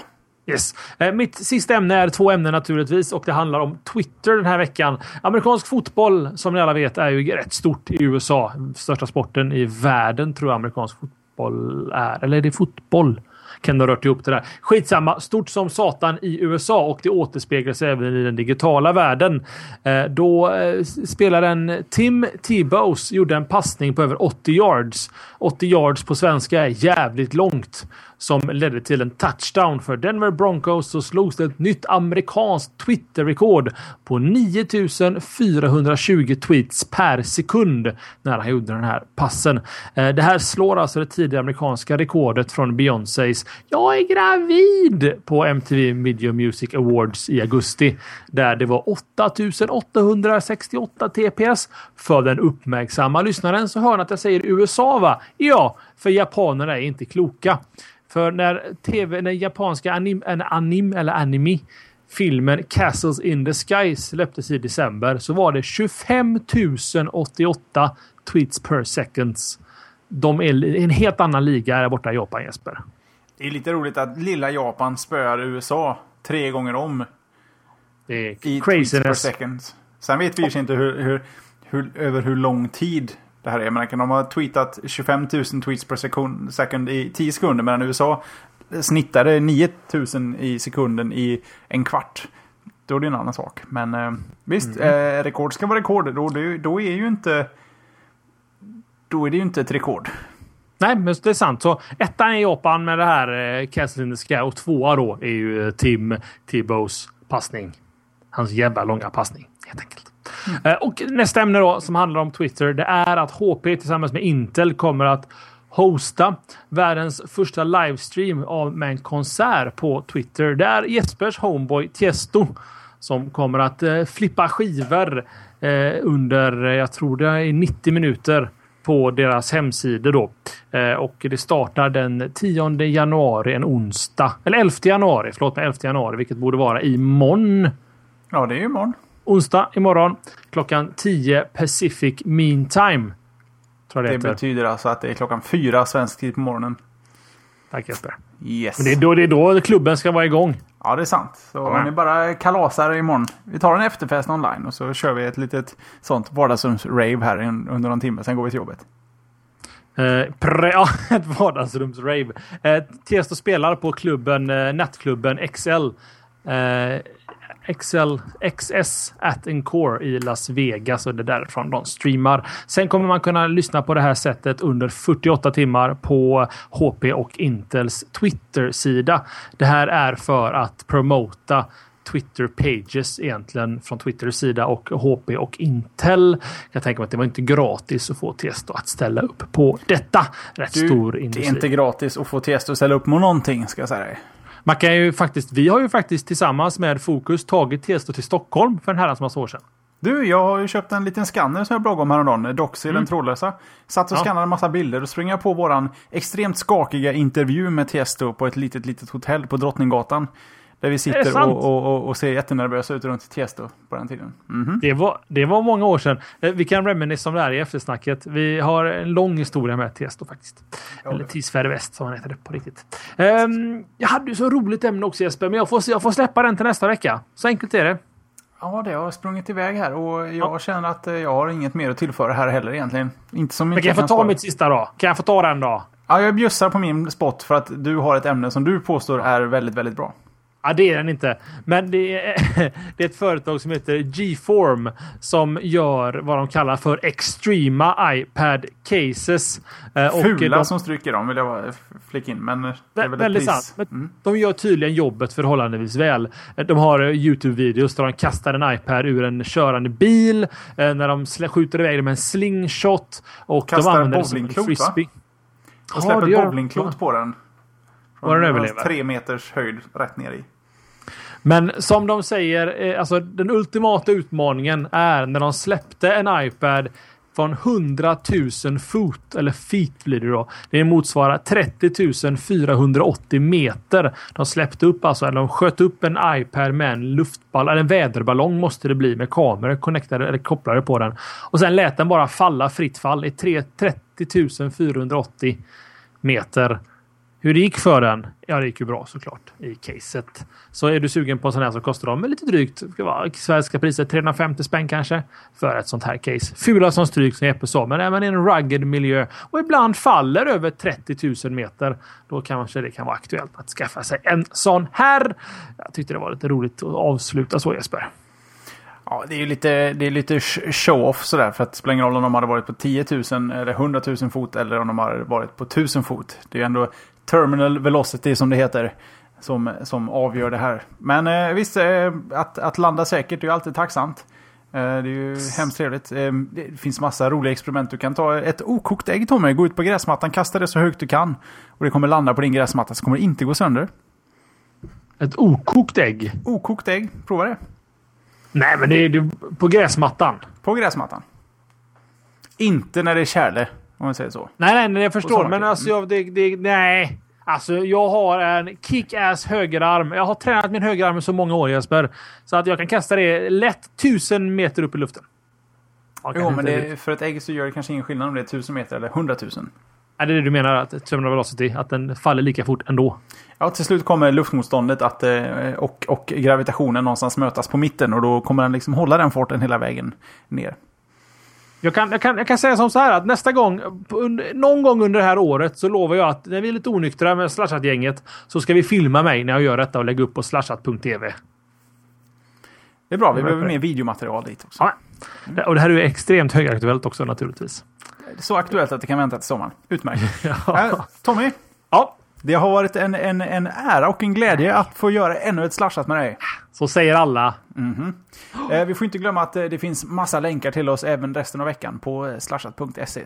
Yes. Eh, mitt sista ämne är två ämnen naturligtvis och det handlar om Twitter den här veckan. Amerikansk fotboll som ni alla vet är ju rätt stort i USA. Största sporten i världen tror jag amerikansk fotboll är. Eller är det fotboll? kan ha rört ihop det där. Skitsamma, stort som satan i USA och det återspeglas även i den digitala världen. Eh, då eh, spelaren Tim Tebows gjorde en passning på över 80 yards. 80 yards på svenska är jävligt långt som ledde till en touchdown för Denver Broncos så slogs det ett nytt amerikanskt Twitter-rekord på 9420 tweets per sekund när han gjorde den här passen. Eh, det här slår alltså det tidigare amerikanska rekordet från Beyoncés “Jag är gravid” på MTV Video Music Awards i augusti där det var 8868 TPS. För den uppmärksamma lyssnaren så hör ni att jag säger USA va? Ja, för japanerna är inte kloka. För när tv, när japanska anim, anim eller anime filmen Castles in the Sky släpptes i december så var det 25 088 tweets per seconds. De är en helt annan liga här borta i Japan Jesper. Det är lite roligt att lilla Japan spöar USA tre gånger om. Det är i craziness. Per. Sen vet vi ju inte hur, hur, hur, över hur lång tid det här är. Men kan de ha tweetat 25 000 tweets per sekund, second i 10 sekunder medan USA snittade 9 000 i sekunden i en kvart. Då är det en annan sak. Men eh, visst, mm. eh, rekord ska vara rekord. Då, då är ju inte... Då är det ju inte ett rekord. Nej, men det är sant. Så ettan är Japan med det här eh, Castle in the Sky och tvåa då är ju eh, Tim Tibows passning. Hans jävla långa passning helt enkelt. Eh, och nästa ämne då som handlar om Twitter. Det är att HP tillsammans med Intel kommer att hosta världens första livestream av med en konsert på Twitter. Det är Jespers homeboy Tiesto som kommer att eh, flippa skivor eh, under, eh, jag tror det är 90 minuter på deras hemsidor då. Eh, och det startar den 10 januari, en onsdag. Eller 11 januari, förlåt mig, 11 januari, vilket borde vara imorgon. Ja, det är imorgon onsdag imorgon klockan 10 Pacific Mean Time. Tror det, det betyder alltså att det är klockan fyra svensk tid på morgonen. Tack Jesper. Yes. Men det är, då, det är då klubben ska vara igång. Ja, det är sant. Så Ja. ni bara kalasar imorgon. Vi tar en efterfest online och så kör vi ett litet sånt vardagsrums-rave här under någon timme. Sen går vi till jobbet. Eh, pre, *laughs* ja, ett vardagsrums-rave. Eh, Tiesto spelar på klubben, eh, nattklubben XL. Eh, XL, XS at Encore i Las Vegas och det är därifrån de streamar. Sen kommer man kunna lyssna på det här sättet under 48 timmar på HP och Intels Twitter-sida. Det här är för att promota Twitter pages egentligen från Twitters sida och HP och Intel. Jag tänker mig att det var inte gratis att få Tiesto att ställa upp på detta. Rätt Du, stor det industri. är inte gratis att få Tiesto att ställa upp med någonting, ska jag säga dig. Man kan ju faktiskt, vi har ju faktiskt tillsammans med Fokus tagit Tiesto till Stockholm för en herrans massa år sedan. Du, jag har ju köpt en liten skanner som jag bloggade om häromdagen. Doxy, den trådlösa. Satt och Mm. Ja. skannade en massa bilder och sprang jag på våran extremt skakiga intervju med Tiesto på ett litet, litet hotell på Drottninggatan. Där vi sitter och, och, och, och ser jättenervösa ut runt Tiesto på den tiden. Mhm. Det var, det var många år sedan. Eh, Vi kan reminisce om det här i eftersnacket. Vi har en lång historia med Tiesto faktiskt. Eller Tisfärd Väst som han heter det på riktigt. Ehm, jag hade ju så roligt ämne också Jesper, men jag får, jag får släppa den till nästa vecka. Så enkelt är det. Ja, det har sprungit iväg här och jag känner att eh, jag har inget mer att tillföra här heller egentligen. Inte som Men kan jag få ta spara. mitt sista då? Kan jag få ta den då? Ja, jag bjussar på min spot för att du har ett ämne som du påstår är väldigt, väldigt bra. Ja, det är den inte. Men det är, *laughs* det är ett företag som heter G-Form som gör vad de kallar för extrema iPad cases. Eh, och Fula de- som stryker dem vill jag flika in. Men det är Vä- väl väldigt sant. Mm. De gör tydligen jobbet förhållandevis väl. De har eh, Youtube-videos där de kastar en iPad ur en körande bil. eh, När de skjuter iväg den med en slingshot. Och Kastar de använder en bowlingklot, va? frisbee. Och Ja, släpper de. bowlingklot på den. Och den överlever. Tre meters höjd rätt ner i. Men som de säger, eh, alltså den ultimata utmaningen är när de släppte en iPad från 100 000 fot, eller feet blir det då. Det motsvarar 30 480 meter. De släppte upp alltså, eller de sköt upp en iPad med en luftball, eller en väderballong måste det bli med kameror connectade eller kopplade på den. Och sen lät den bara falla fritt fall i 30 480 meter. Hur det gick för den? Ja, det gick ju bra såklart i caset. Så är du sugen på en sån här så kostar de lite drygt, ska vara svenska priser, 350 spänn kanske, för ett sånt här case. Fula som stryk som Jeppe sa, men även i en rugged miljö och ibland faller över 30 000 meter. Då kanske det kan vara aktuellt att skaffa sig en sån här. Jag tyckte det var lite roligt att avsluta så Jesper. Ja, det är ju lite, det är lite show-off sådär. För att det spelar ingen roll om de hade varit på 10 000 eller 100 000 fot eller om de hade varit på 1000 fot. Det är ju ändå terminal velocity som det heter. Som, som avgör det här. Men eh, visst, eh, att, att landa säkert är ju alltid tacksamt. Eh, det är ju hemskt trevligt. Eh, det finns massa roliga experiment. Du kan ta ett okokt ägg Tommy, gå ut på gräsmattan, kasta det så högt du kan. Och det kommer landa på din gräsmatta så kommer det inte gå sönder. Ett okokt ägg. Okokt ägg, prova det. Nej, men det är det, på gräsmattan. På gräsmattan. Inte när det är kärle, om man säger så. Nej, nej, nej jag förstår. Men alltså, jag, det, det, nej. Alltså, jag har en kick-ass högerarm. Jag har tränat min högerarm i så många år, Jesper. Så att jag kan kasta det lätt tusen meter upp i luften. Ja, Jo, men det, för ett ägg så gör det kanske ingen skillnad om det är 1000 meter eller 100 000. Är det det du menar? Att terminal velocity? Att den faller lika fort ändå? Ja, till slut kommer luftmotståndet att, eh, och, och gravitationen någonstans mötas på mitten och då kommer den liksom hålla den farten hela vägen ner. Jag kan, jag, kan, jag kan säga som så här att nästa gång, någon gång under det här året, så lovar jag att när vi är lite onyktra med Slashat-gänget så ska vi filma mig när jag gör detta och lägga upp på slashat.tv. Det är bra, vi behöver mer videomaterial dit också. Ja. Och det här är ju extremt högaktuellt också naturligtvis. Så aktuellt att det kan vänta till sommaren. Utmärkt. *laughs* Ja. Tommy, ja, det har varit en, en, en ära och en glädje att få göra ännu ett slashat med dig. så säger alla. Eh, vi får inte glömma att eh, det finns massa länkar till oss även resten av veckan på eh, slashat.se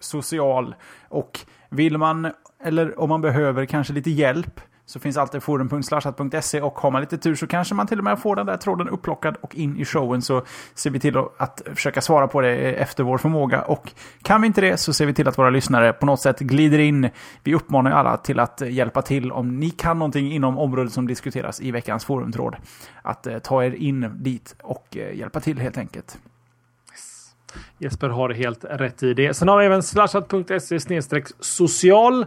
social. Och vill man, eller om man behöver kanske lite hjälp, så finns alltid forum.slashat.se och har man lite tur så kanske man till och med får den där tråden upplockad och in i showen så ser vi till att försöka svara på det efter vår förmåga. Och kan vi inte det så ser vi till att våra lyssnare på något sätt glider in. Vi uppmanar alla till att hjälpa till om ni kan någonting inom området som diskuteras i veckans forumtråd. Att eh, ta er in dit och eh, hjälpa till helt enkelt. Jesper har helt rätt i det. Sen har vi även slashat.se social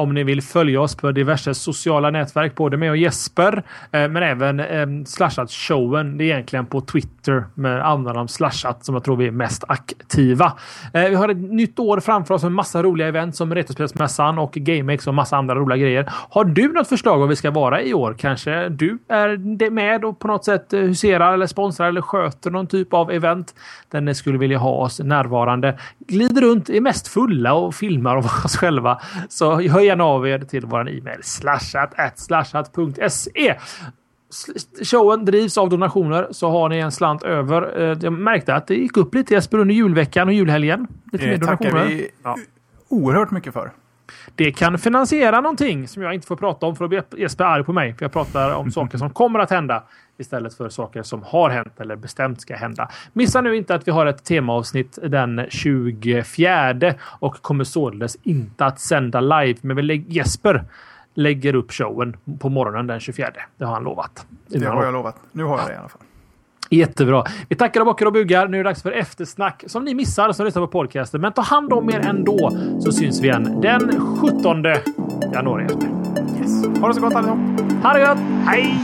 om ni vill följa oss på diverse sociala nätverk, både med och Jesper, eh, men även eh, Slashat-showen. Det är egentligen på Twitter med användarnamn Slashat som jag tror vi är mest aktiva. Eh, vi har ett nytt år framför oss med massa roliga event som Retrospelsmässan och GameX och massa andra roliga grejer. Har du något förslag vad vi ska vara i år? Kanske du är med och på något sätt eh, huserar eller sponsrar eller sköter någon typ av event där ni skulle vilja ha oss närvarande. Glider runt, är mest fulla och filmar av *laughs* oss själva. Så hör gärna av er till vår e-mail slashat slashat.se. Showen drivs av donationer så har ni en slant över. Eh, jag märkte att det gick upp lite Jesper under julveckan och julhelgen. Lite det tackar vi ja. oerhört mycket för. Det kan finansiera någonting som jag inte får prata om för att bli Jesper arg på mig. För jag pratar om saker som kommer att hända istället för saker som har hänt eller bestämt ska hända. Missa nu inte att vi har ett temaavsnitt den 24 och kommer således inte att sända live. Men vi Jesper lägger upp showen på morgonen den 24. Det har han lovat. Det har jag lovat. Nu har jag det i alla fall. Jättebra. Vi tackar och bockar och bugar. Nu är det dags för eftersnack som ni missar som lyssnar på podcasten. Men ta hand om er ändå så syns vi igen den 17 januari. Yes. Ha det så gott allihop. Ha det gott. Hej!